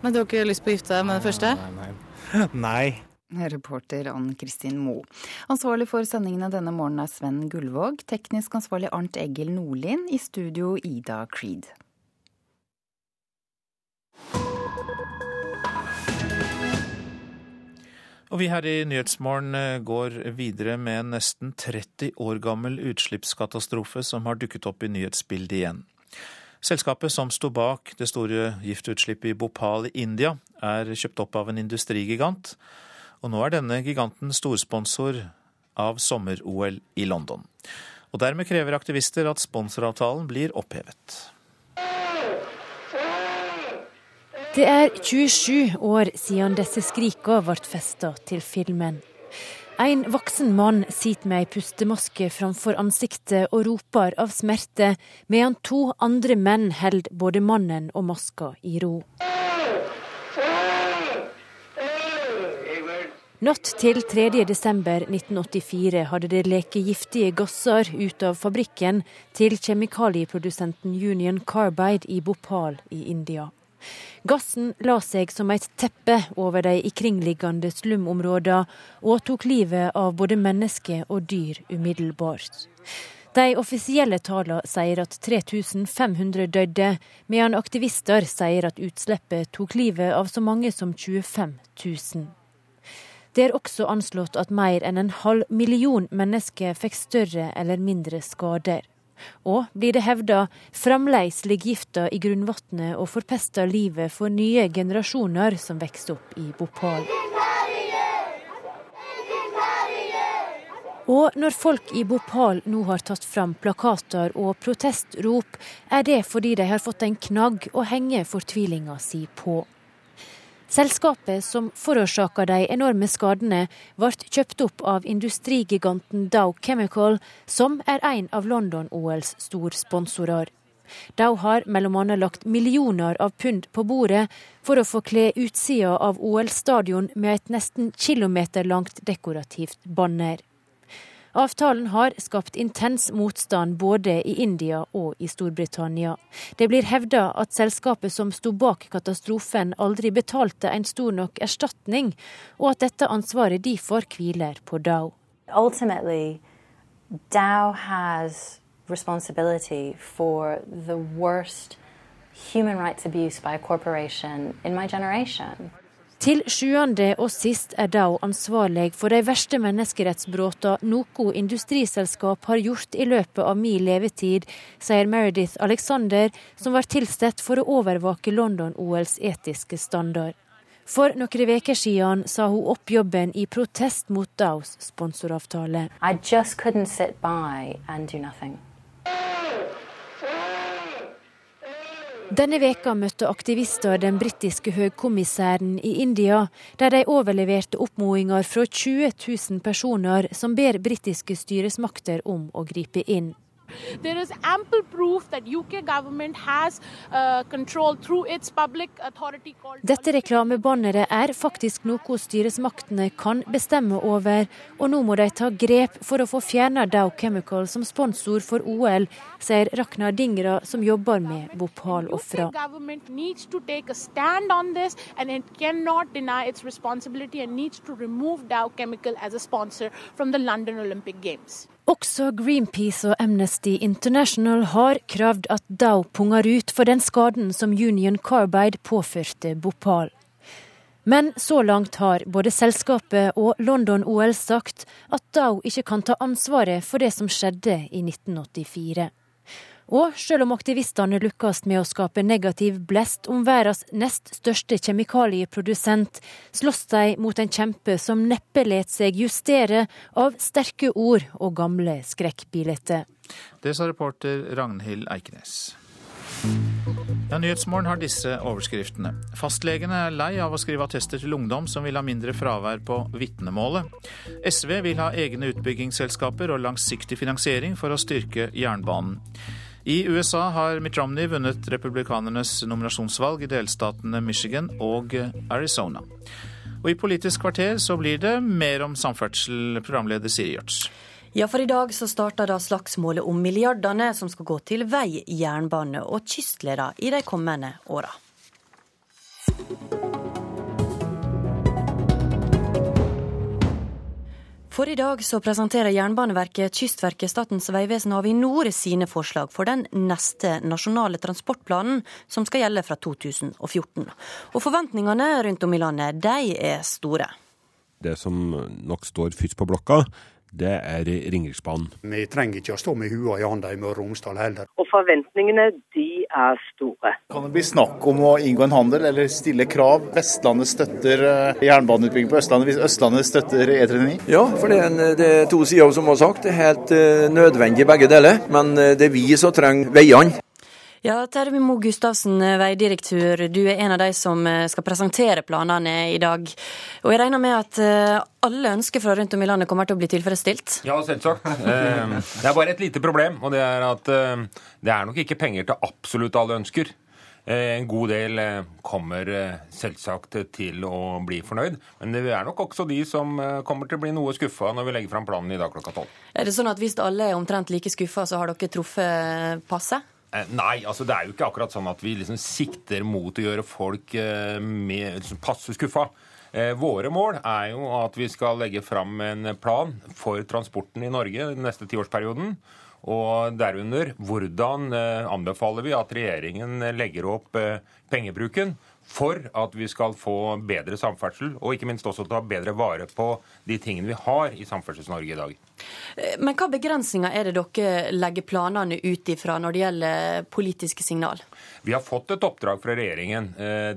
Men du har ikke lyst på å gifte deg med den første? Nei, nei. nei. [laughs] Reporter Ann Kristin Moe. Ansvarlig for sendingene denne morgenen er Sven Gullvåg. Teknisk ansvarlig Arnt Egil Nordlien. I studio Ida Creed. Og vi her i Nyhetsmorgen eh, går videre med en nesten 30 år gammel utslippskatastrofe som har dukket opp i nyhetsbildet igjen. Selskapet som sto bak det store giftutslippet i Bhopal i India, er kjøpt opp av en industrigigant, og nå er denne giganten storsponsor av sommer-OL i London. Og dermed krever aktivister at sponsoravtalen blir opphevet. Det er 27 år siden disse skrika ble festa til filmen. En voksen mann sitter med ei pustemaske framfor ansiktet og roper av smerte, medan to andre menn holder både mannen og maska i ro. Natt til 3.12.1984 hadde det leket giftige gasser ut av fabrikken til kjemikalieprodusenten Union Carbide i Bhopal i India. Gassen la seg som et teppe over de ikringliggende slumområdene og tok livet av både mennesker og dyr umiddelbart. De offisielle tallene sier at 3500 døde, medan aktivister sier at utslippet tok livet av så mange som 25 000. Det er også anslått at mer enn en halv million mennesker fikk større eller mindre skader. Og, blir det hevda, fremdeles ligger gifta i grunnvannet og forpester livet for nye generasjoner som vokser opp i Bhopal. Og når folk i Bhopal nå har tatt fram plakater og protestrop, er det fordi de har fått en knagg å henge fortvilinga si på. Selskapet som forårsaka de enorme skadene, ble kjøpt opp av industrigiganten Dow Chemical, som er en av London-OLs storsponsorer. Dow har bl.a. lagt millioner av pund på bordet for å få kle utsida av OL-stadion med et nesten kilometerlangt dekorativt banner. Avtalen har skapt intens motstand både i India og i Storbritannia. Det blir hevda at selskapet som sto bak katastrofen aldri betalte en stor nok erstatning, og at dette ansvaret derfor hviler på Dow. Ultimately, Dow has responsibility for the worst human rights abuse by a corporation in my generation. Til sjuende og sist er Dow ansvarlig for de verste menneskerettsbruddene noe industriselskap har gjort i løpet av min levetid, sier Meredith Alexander, som var tilsatt for å overvåke London-OLs etiske standard. For noen uker siden sa hun opp jobben i protest mot Dows sponsoravtale. I just couldn't sit by and do nothing. Denne veka møtte aktivister den britiske høykommissæren i India, der de overleverte oppmodinger fra 20 000 personer som ber britiske styresmakter om å gripe inn. There is ample proof that UK government has uh, control through its public authority called Dette reklamebanneret er faktisk noe styresmaktene kan bestemme over, og nå må de ta grep for å få fjernet Dow Chemical som sponsor for OL, sier Ragnar Dingra, som jobber med Bhopal-ofra. Også Greenpeace og Amnesty International har krevd at Dow punger ut for den skaden som Union Carbide påførte Bhopal. Men så langt har både selskapet og London-OL sagt at Dow ikke kan ta ansvaret for det som skjedde i 1984. Og selv om aktivistene lykkes med å skape negativ blest om verdens nest største kjemikalieprodusent, slåss de mot en kjempe som neppe let seg justere av sterke ord og gamle skrekkbilder. Det sa reporter Ragnhild Eikenes. Ja, Nyhetsmorgen har disse overskriftene. Fastlegene er lei av å skrive attester til ungdom som vil ha mindre fravær på vitnemålet. SV vil ha egne utbyggingsselskaper og langsiktig finansiering for å styrke jernbanen. I USA har Mitt Romney vunnet republikanernes nominasjonsvalg i delstatene Michigan og Arizona. Og i Politisk kvarter så blir det mer om samferdsel, programleder Siri Gjørts. Ja, for i dag så starter da slagsmålet om milliardene som skal gå til vei, jernbane og kystledere i de kommende åra. For i dag så presenterer Jernbaneverket, Kystverket, Statens vegvesen og Avinor sine forslag for den neste nasjonale transportplanen som skal gjelde fra 2014. Og forventningene rundt om i landet, de er store. Det som nok står først på blokka, det er Ringeriksbanen. Vi trenger ikke å stå med hua i handa i Møre og Romsdal heller. Og forventningene de er store. Kan det bli snakk om å inngå en handel eller stille krav? Vestlandet støtter eh, jernbaneutbygging på Østlandet hvis Østlandet støtter E39? Ja, for det er, en, det er to sider som har sagt. Det er helt uh, nødvendig begge deler. Men uh, det er vi som trenger veiene. Ja, Terje Mo Gustavsen, veidirektør. Du er en av de som skal presentere planene i dag. Og jeg regner med at alle ønsker fra rundt om i landet kommer til å bli tilfredsstilt? Ja, selvsagt. Det er bare et lite problem, og det er at det er nok ikke penger til absolutt alle ønsker. En god del kommer selvsagt til å bli fornøyd, men det er nok også de som kommer til å bli noe skuffa når vi legger fram planen i dag klokka tolv. Er det sånn at hvis alle er omtrent like skuffa, så har dere truffet passet? Nei, altså det er jo ikke akkurat sånn at vi liksom sikter mot å gjøre folk med, liksom passe skuffa. Våre mål er jo at vi skal legge fram en plan for transporten i Norge den neste tiårsperioden. Og derunder hvordan anbefaler vi at regjeringen legger opp pengebruken for at vi skal få bedre samferdsel, og ikke minst også ta bedre vare på de tingene vi har i Samferdsels-Norge i dag. Men hva begrensninger er det dere legger planene ut ifra når det gjelder politiske signal? Vi har fått et oppdrag fra regjeringen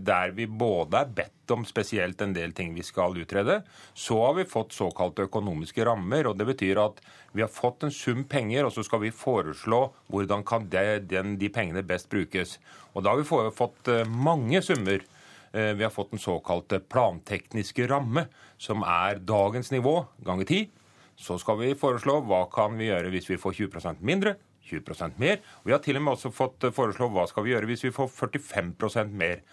der vi både er bedt om spesielt en del ting vi skal utrede. Så har vi fått såkalte økonomiske rammer, og det betyr at vi har fått en sum penger, og så skal vi foreslå hvordan kan det, den, de pengene best brukes. Og da har vi fått mange summer. Vi har fått den såkalte plantekniske ramme, som er dagens nivå ganger ti. Så skal vi foreslå hva kan vi gjøre hvis vi får 20% mindre, 20% mer. Vi har til og med også fått foreslå hva skal vi gjøre hvis vi får 45% mer.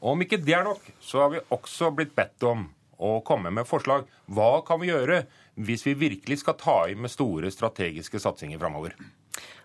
Og om ikke det er nok, så har vi også blitt bedt om å komme med forslag. Hva kan vi gjøre hvis vi virkelig skal ta i med store strategiske satsinger framover?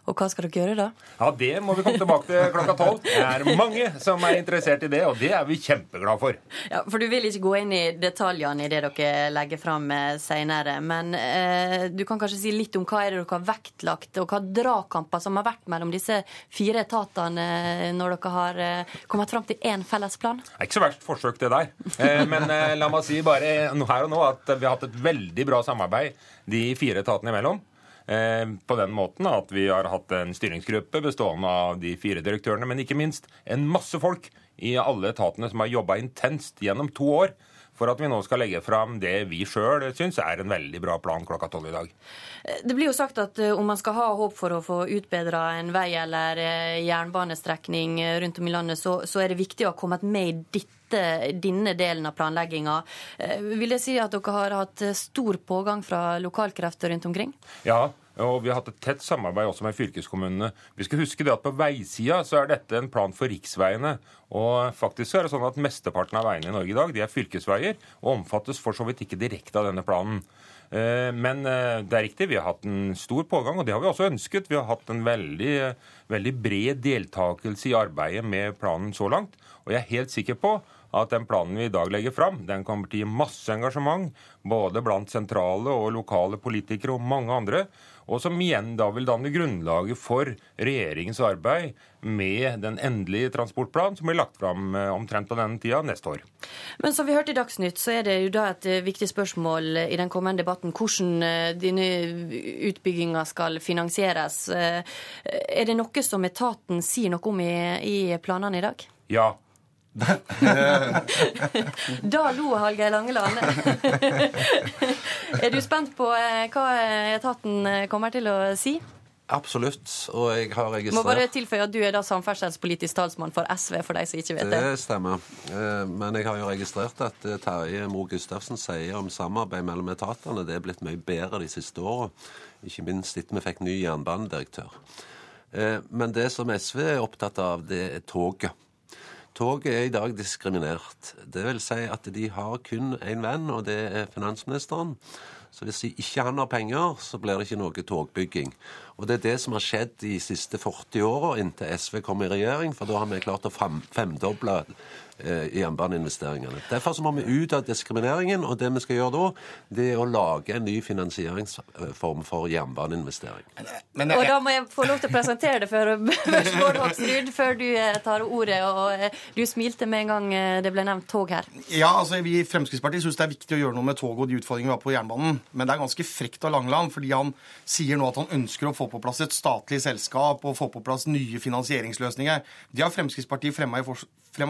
Og hva skal dere gjøre da? Ja, Det må vi komme tilbake til klokka tolv. Det er mange som er interessert i det, og det er vi kjempeglade for. Ja, For du vil ikke gå inn i detaljene i det dere legger fram senere. Men eh, du kan kanskje si litt om hva er det dere har vektlagt, og hva dragkamper som har vært mellom disse fire etatene når dere har eh, kommet fram til én felles plan? Det er ikke så verst forsøk, det der. Eh, men eh, la meg si bare her og nå at vi har hatt et veldig bra samarbeid de fire etatene imellom. På den måten at vi har hatt en styringsgruppe bestående av de fire direktørene, men ikke minst en masse folk i alle etatene som har jobba intenst gjennom to år for at vi nå skal legge fram det vi sjøl syns er en veldig bra plan klokka tolv i dag. Det blir jo sagt at om man skal ha håp for å få utbedra en vei eller jernbanestrekning rundt om i landet, så, så er det viktig å ha kommet med i ditte, denne delen av planlegginga. Vil det si at dere har hatt stor pågang fra lokalkrefter rundt omkring? Ja, og vi har hatt et tett samarbeid også med fylkeskommunene. Vi skal huske det at på veisida så er dette en plan for riksveiene. Og faktisk er det sånn at mesteparten av veiene i Norge i dag de er fylkesveier, og omfattes for så vidt ikke direkte av denne planen. Men det er riktig, vi har hatt en stor pågang, og det har vi også ønsket. Vi har hatt en veldig, veldig bred deltakelse i arbeidet med planen så langt. Og jeg er helt sikker på at den planen vi i dag legger fram, den kommer til å gi masse engasjement, både blant sentrale og lokale politikere og mange andre, og som igjen da vil danne grunnlaget for regjeringens arbeid med den endelige transportplanen som blir lagt fram omtrent på denne tida neste år. Men som vi hørte i Dagsnytt, så er det jo da et viktig spørsmål i den kommende debatten hvordan denne utbygginga skal finansieres. Er det noe som etaten sier noe om i, i planene i dag? Ja, [laughs] da lo Hallgeir Langeland. [laughs] er du spent på hva etaten kommer til å si? Absolutt, og jeg har registrert Må bare tilføye at du er da samferdselspolitisk talsmann for SV, for de som ikke vet det. Det stemmer. Eh, Men jeg har jo registrert at eh, Terje Moe Gustavsen sier om samarbeid mellom etatene det er blitt mye bedre de siste åra. Ikke minst etter vi fikk ny jernbanedirektør. Eh, Men det som SV er opptatt av, det er toget. Toget er i dag diskriminert. Det vil si at de har kun én venn, og det er finansministeren. Så hvis ikke han har penger, så blir det ikke noe togbygging. Og det er det som har skjedd de siste 40 åra inntil SV kom i regjering, for da har vi klart å fem, femdoble eh, jernbaneinvesteringene. Derfor så må vi ut av diskrimineringen, og det vi skal gjøre da, det er å lage en ny finansieringsform for jernbaneinvestering. og da må jeg få lov til å presentere det for Bård Hoksrud, før du eh, tar ordet. Og eh, du smilte med en gang eh, det ble nevnt tog her. Ja, altså Vi i Fremskrittspartiet syns det er viktig å gjøre noe med toget og de utfordringene vi har på jernbanen. Men det er ganske frekt av Langeland, fordi han sier nå at han ønsker å få på plass et statlig selskap og få på plass nye finansieringsløsninger. Det har Fremskrittspartiet fremma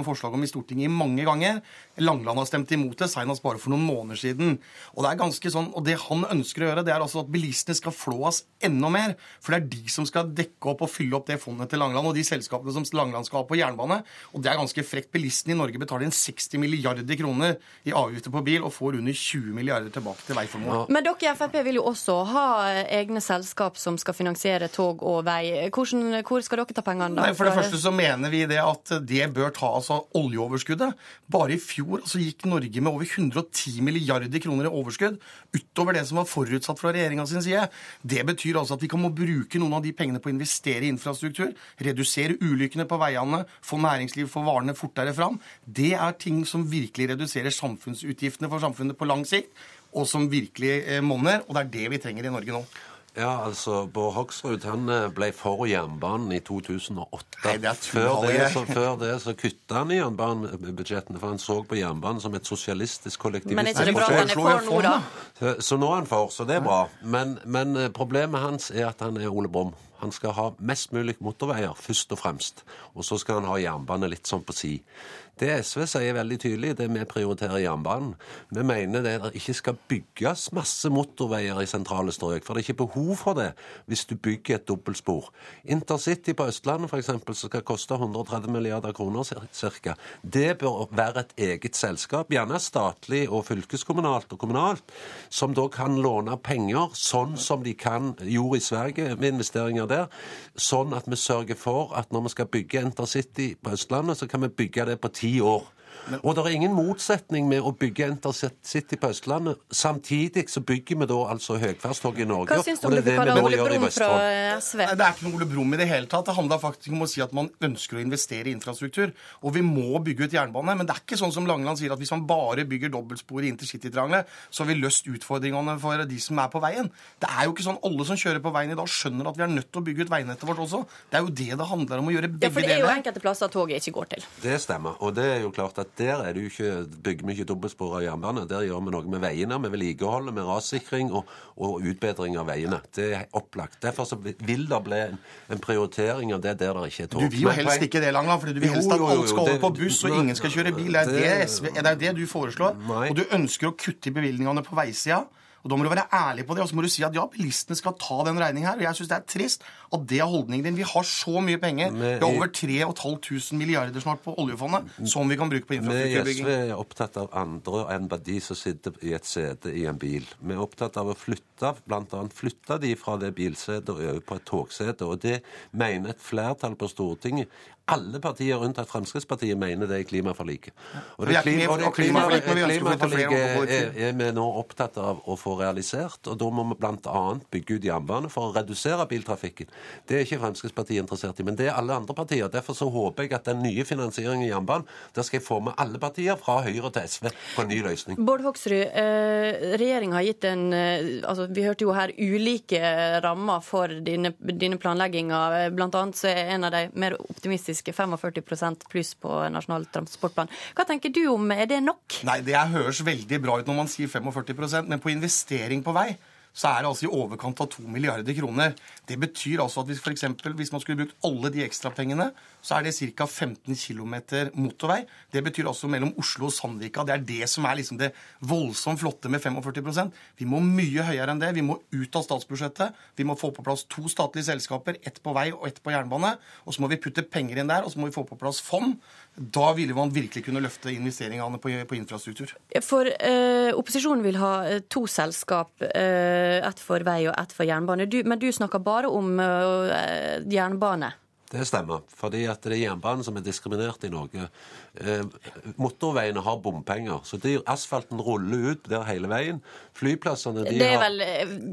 forslag om i Stortinget mange ganger. Langland har stemt imot det, senest bare for noen måneder siden. Og det er ganske sånn, og det han ønsker å gjøre, det er altså at bilistene skal flås enda mer. For det er de som skal dekke opp og fylle opp det fondet til Langland, og de selskapene som Langland skal ha på jernbane. Og det er ganske frekt. Bilistene i Norge betaler inn 60 milliarder kroner i avgifter på bil og får under 20 milliarder tilbake til veiformål. Men dere i Frp vil jo også ha egne selskap som skal finansiere tog og vei. Hvordan, hvor skal dere ta pengene da? Nei, For det første så mener vi det at det bør tas av oljeoverskuddet. Bare i fjor altså, gikk Norge med over 110 milliarder kroner i overskudd utover det som var forutsatt fra regjeringa sin side. Det betyr altså at vi kan må bruke noen av de pengene på å investere i infrastruktur, redusere ulykkene på veiene, få næringsliv, få varene fortere fram. Det er ting som virkelig reduserer samfunnsutgiftene for samfunnet på lang sikt, og som virkelig eh, monner. Og det er det vi trenger i Norge nå. Ja, altså, Bård Hoksrud han eh, ble for jernbanen i 2008. Nei, det er før, det, så, før det så kutta han i jernbanebudsjettene, for han så på jernbanen som et sosialistisk kollektivistisk da? Så, så nå er han for, så det er bra. Men, men eh, problemet hans er at han er Ole Brumm. Han skal ha mest mulig motorveier, først og fremst. Og så skal han ha jernbane litt sånn på si. Det SV sier veldig tydelig, det vi prioriterer jernbanen. Vi mener det ikke skal bygges masse motorveier i sentrale strøk, for det er ikke behov for det hvis du bygger et dobbeltspor. Intercity på Østlandet f.eks., som skal koste 130 milliarder kroner ca., det bør være et eget selskap, gjerne statlig og fylkeskommunalt og kommunalt, som da kan låne penger sånn som de kan gjorde i Sverige med investeringer der, sånn at vi sørger for at når vi skal bygge Intercity på Østlandet, så kan vi bygge det på ti år. Og det er ingen motsetning med å bygge Intercity på Østlandet. Samtidig så bygger vi da altså høyfartstog i Norge. Hva syns du om det vi kaller Ole Brumm fra SV? Det er ikke noe Ole Brumm i det hele tatt. Det handler faktisk om å si at man ønsker å investere i infrastruktur. Og vi må bygge ut jernbane. Men det er ikke sånn som Langeland sier, at hvis man bare bygger dobbeltspor i intercitytriangelet, så har vi løst utfordringene for de som er på veien. Det er jo ikke sånn alle som kjører på veien i dag, skjønner at vi er nødt til å bygge ut veinettet vårt også. Det er jo det det handler om å gjøre begge deler. Ja, for det er jo enkelte plasser toget ikke går til. Det stemmer. Og det er jo klart at der er det jo ikke, bygger vi ikke dobbeltspor av jernbane. Der gjør vi noe med veiene, med vedlikeholdet, med rassikring og, og, utbedring av veiene. Det er opplagt. Derfor så vil det bli en, en prioritering av det der det ikke er tog. Du vil jo helst ikke det, Langland, for du vil helst at alt skal over på buss og ingen skal kjøre bil. Det er det, SV, det, er det du foreslår. Og du ønsker å kutte i bevilgningene på veisida. Og Da må du være ærlig på det, og så må du si at ja, bilistene skal ta den regningen her. Og jeg syns det er trist at det er holdningen din. Vi har så mye penger. Vi har over 3500 milliarder snart på oljefondet som vi kan bruke på infrastrukturbygging. Vi i SV er opptatt av andre enn bare de som sitter i et sete i en bil. Vi er opptatt av å flytte, bl.a. flytte de fra det bilsetet og over på et togsete. Og det mener et flertall på Stortinget. Alle partier unntatt Fremskrittspartiet mener det i klimaforliket. Og det, klima, og det klimaforliket er, er vi nå opptatt av å få realisert. Og da må vi bl.a. bygge ut jernbane for å redusere biltrafikken. Det er ikke Fremskrittspartiet interessert i, men det er alle andre partier. Derfor så håper jeg at den nye finansieringen i jernbanen, der skal jeg få med alle partier, fra Høyre til SV, på en ny løsning. Bård Hoksrud, eh, regjeringa har gitt en eh, altså Vi hørte jo her ulike rammer for dine, dine planlegginger. Blant annet så er en av de mer optimistiske 45% pluss på Nasjonal transportplan. Hva tenker du om, er det nok? Nei, det høres veldig bra ut når man sier 45% men på investering på vei så er det altså i overkant av 2 milliarder kroner. Det betyr altså at hvis, for eksempel, hvis man skulle brukt alle de ekstrapengene, så er det ca. 15 km motorvei. Det betyr altså mellom Oslo og Sandvika. Det er det som er liksom det voldsomt flotte med 45% Vi må mye høyere enn det. Vi må ut av statsbudsjettet. Vi må få på plass to statlige selskaper, ett på vei og ett på jernbane. Og så må vi putte penger inn der, og så må vi få på plass fond. Da ville man virkelig kunne løfte investeringene på, på infrastruktur. For eh, opposisjonen vil ha eh, to selskap, eh, ett for vei og ett for jernbane. Du, men du snakker bare om eh, jernbane. Det stemmer. Fordi at det er jernbanen som er diskriminert i Norge. Eh, motorveiene har bompenger, så de, asfalten ruller ut der hele veien. Flyplassene de det, er vel,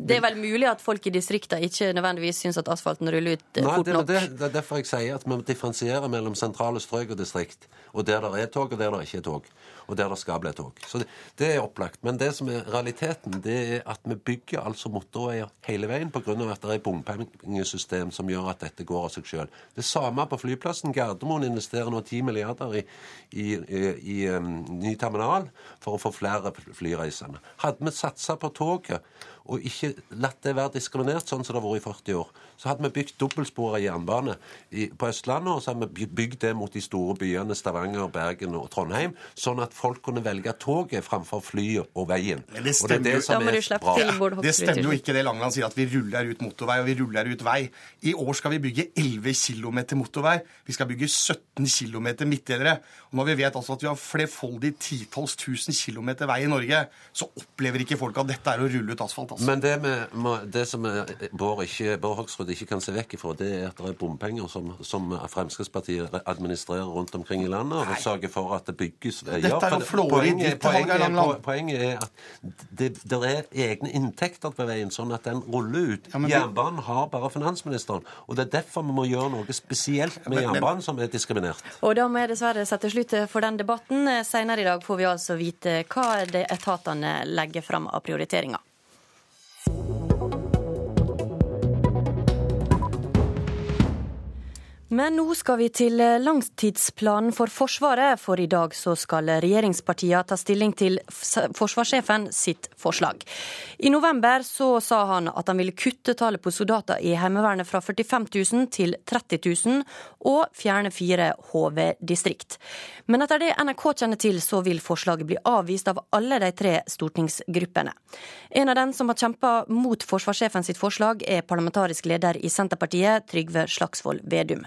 det er vel mulig at folk i distriktene ikke nødvendigvis syns at asfalten ruller ut eh, Nei, fort nok. det, det er derfor jeg sier at vi må differensiere mellom sentrale strøk og distrikt. Og der det er tog, og der det ikke er tog. Og der det skal bli tog. Så det, det er opplagt. Men det som er realiteten, det er at vi bygger altså motorveier hele veien pga. at det er et bompengesystem som gjør at dette går av seg sjøl. Det samme på flyplassen. Gardermoen investerer nå 10 milliarder i, i, i, i um, ny terminal for å få flere flyreisende. Hadde vi satsa på toget og ikke latt det være diskriminert sånn som det har vært i 40 år, så hadde vi bygd dobbeltspora jernbane i, på Østlandet, og så hadde vi bygd det mot de store byene Stavanger, Bergen og Trondheim, sånn at folk kunne velge toget framfor flyet og veien. Men det og det er det stemmer, som er bra. det stemmer jo ikke det Langeland sier, at vi ruller ut motorvei og vi ruller ut vei. I år skal vi bygge 11 km motorvei. Vi skal bygge 17 km midtdelere. Og når vi vet altså at vi har flerfoldig titalls tusen kilometer vei i Norge, så opplever ikke folk at dette er å rulle ut asfalt. Altså. Men det, med, det som er- Bård, ikke, Bård Hoksrud ikke kan se vekk ifra, det er at det er bompenger som, som Fremskrittspartiet administrerer rundt omkring i landet, og sørger for at det bygges veier. Dette er jo det- poenget, ditt, poenget, Langeland. poenget er at det, det er egne inntekter på veien, sånn at den ruller ut. men Jernbanen har bare finansministeren, og det er derfor vi må gjøre noe spesielt med jernbanen som er diskriminert. Og da må jeg dessverre sette slutt for den debatten. Senere i dag får vi altså vite hva det etatene legger fram av prioriteringer. Men nå skal vi til langtidsplanen for Forsvaret, for i dag så skal regjeringspartiene ta stilling til forsvarssjefen sitt forslag. I november så sa han at han ville kutte tallet på soldater i Heimevernet fra 45 000 til 30 000, og fjerne fire HV-distrikt. Men etter det NRK kjenner til, så vil forslaget bli avvist av alle de tre stortingsgruppene. En av dem som har kjempa mot forsvarssjefen sitt forslag, er parlamentarisk leder i Senterpartiet, Trygve Slagsvold Vedum.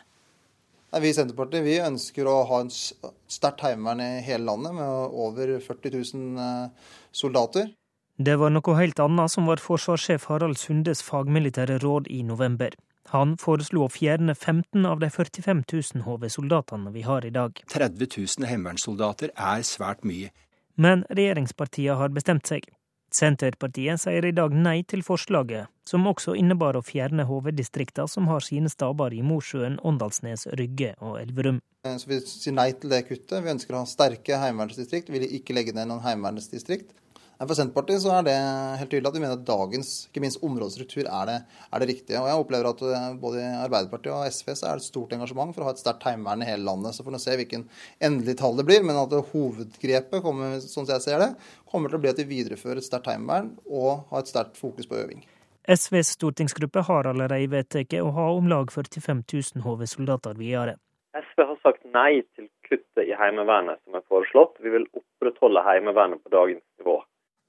Nei, Vi i Senterpartiet vi ønsker å ha en sterkt heimevern i hele landet, med over 40 000 eh, soldater. Det var noe helt annet som var forsvarssjef Harald Sundes fagmilitære råd i november. Han foreslo å fjerne 15 av de 45 000 HV-soldatene vi har i dag. 30 000 heimevernssoldater er svært mye. Men regjeringspartiene har bestemt seg. Senterpartiet sier i dag nei til forslaget, som også innebar å fjerne HV-distrikta som har sine staber i Mosjøen, Åndalsnes, Rygge og Elverum. Eh, Så vi sier nei til det kuttet. Vi ønsker å ha sterke heimevernsdistrikt. Vi vil ikke legge ned noen heimevernsdistrikt. For Senterpartiet så er det helt tydelig at vi mener at dagens ikke minst områdestruktur er det, er det riktige. Og jeg opplever at eh, både i Arbeiderpartiet og SV så er det et stort engasjement for å ha et sterkt heimevern i hele landet. Så får vi se hvilken endelig tall det blir. Men at hovedgrepet, kommer, sånn som jeg ser det, kommer til å bli at vi viderefører et sterkt heimevern og har et sterkt fokus på øving. SVs stortingsgruppe har allerede vedtatt å ha om lag 45 000 HV-soldater videre. SV har sagt nei til kuttet i Heimevernet som er foreslått. Vi vil opprettholde Heimevernet på dagens nivå.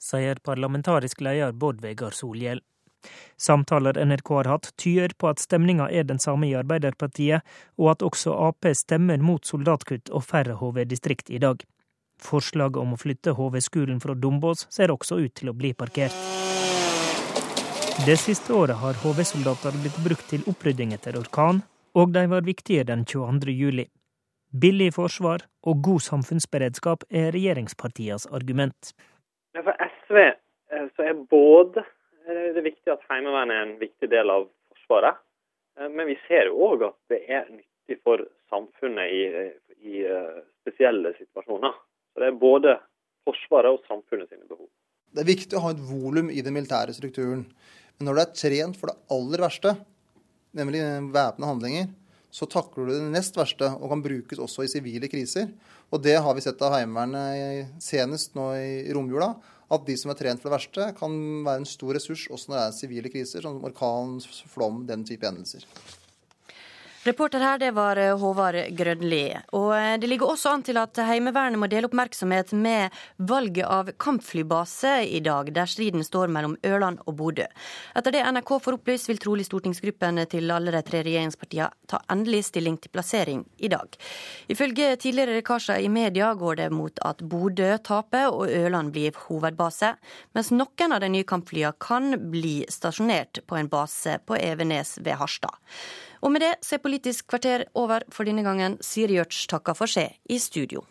Sier parlamentarisk leder Bård Vegar Solhjell. Samtaler NRK har hatt, tyder på at stemninga er den samme i Arbeiderpartiet, og at også Ap stemmer mot soldatkutt og færre HV-distrikt i dag. Forslaget om å flytte HV-skolen fra Dombås ser også ut til å bli parkert. Det siste året har HV-soldater blitt brukt til opprydding etter orkan, og de var viktige den 22. juli. Billig forsvar og god samfunnsberedskap er regjeringspartienes argument. Men For SV eh, så er både det er viktig at Heimevernet er en viktig del av Forsvaret, eh, men vi ser òg at det er nyttig for samfunnet i, i eh, spesielle situasjoner. Så det er både Forsvaret og samfunnet sine behov. Det er viktig å ha et volum i den militære strukturen. Men når du er trent for det aller verste, nemlig væpna handlinger, så takler du det nest verste og kan brukes også i sivile kriser. Og det har vi sett av Heimevernet senest nå i romjula, at de som er trent for det verste, kan være en stor ressurs også når det er sivile kriser, sånn som orkan, flom, den type hendelser. Reporter her, det var eh, Håvard Grønli. Og eh, det ligger også an til at Heimevernet må dele oppmerksomhet med valget av kampflybase i dag, der striden står mellom Ørland og Bodø. Etter det NRK får opplyst, vil trolig stortingsgruppen til alle de tre regjeringspartiene ta endelig stilling til plassering i dag. Ifølge tidligere lekkasjer i media går det mot at Bodø taper og Ørland blir hovedbase, mens noen av de nye kampflyene kan bli stasjonert på en base på Evenes ved Harstad. Og med det så er Politisk kvarter over for denne gangen. Siri Gjørts takker for seg i studio.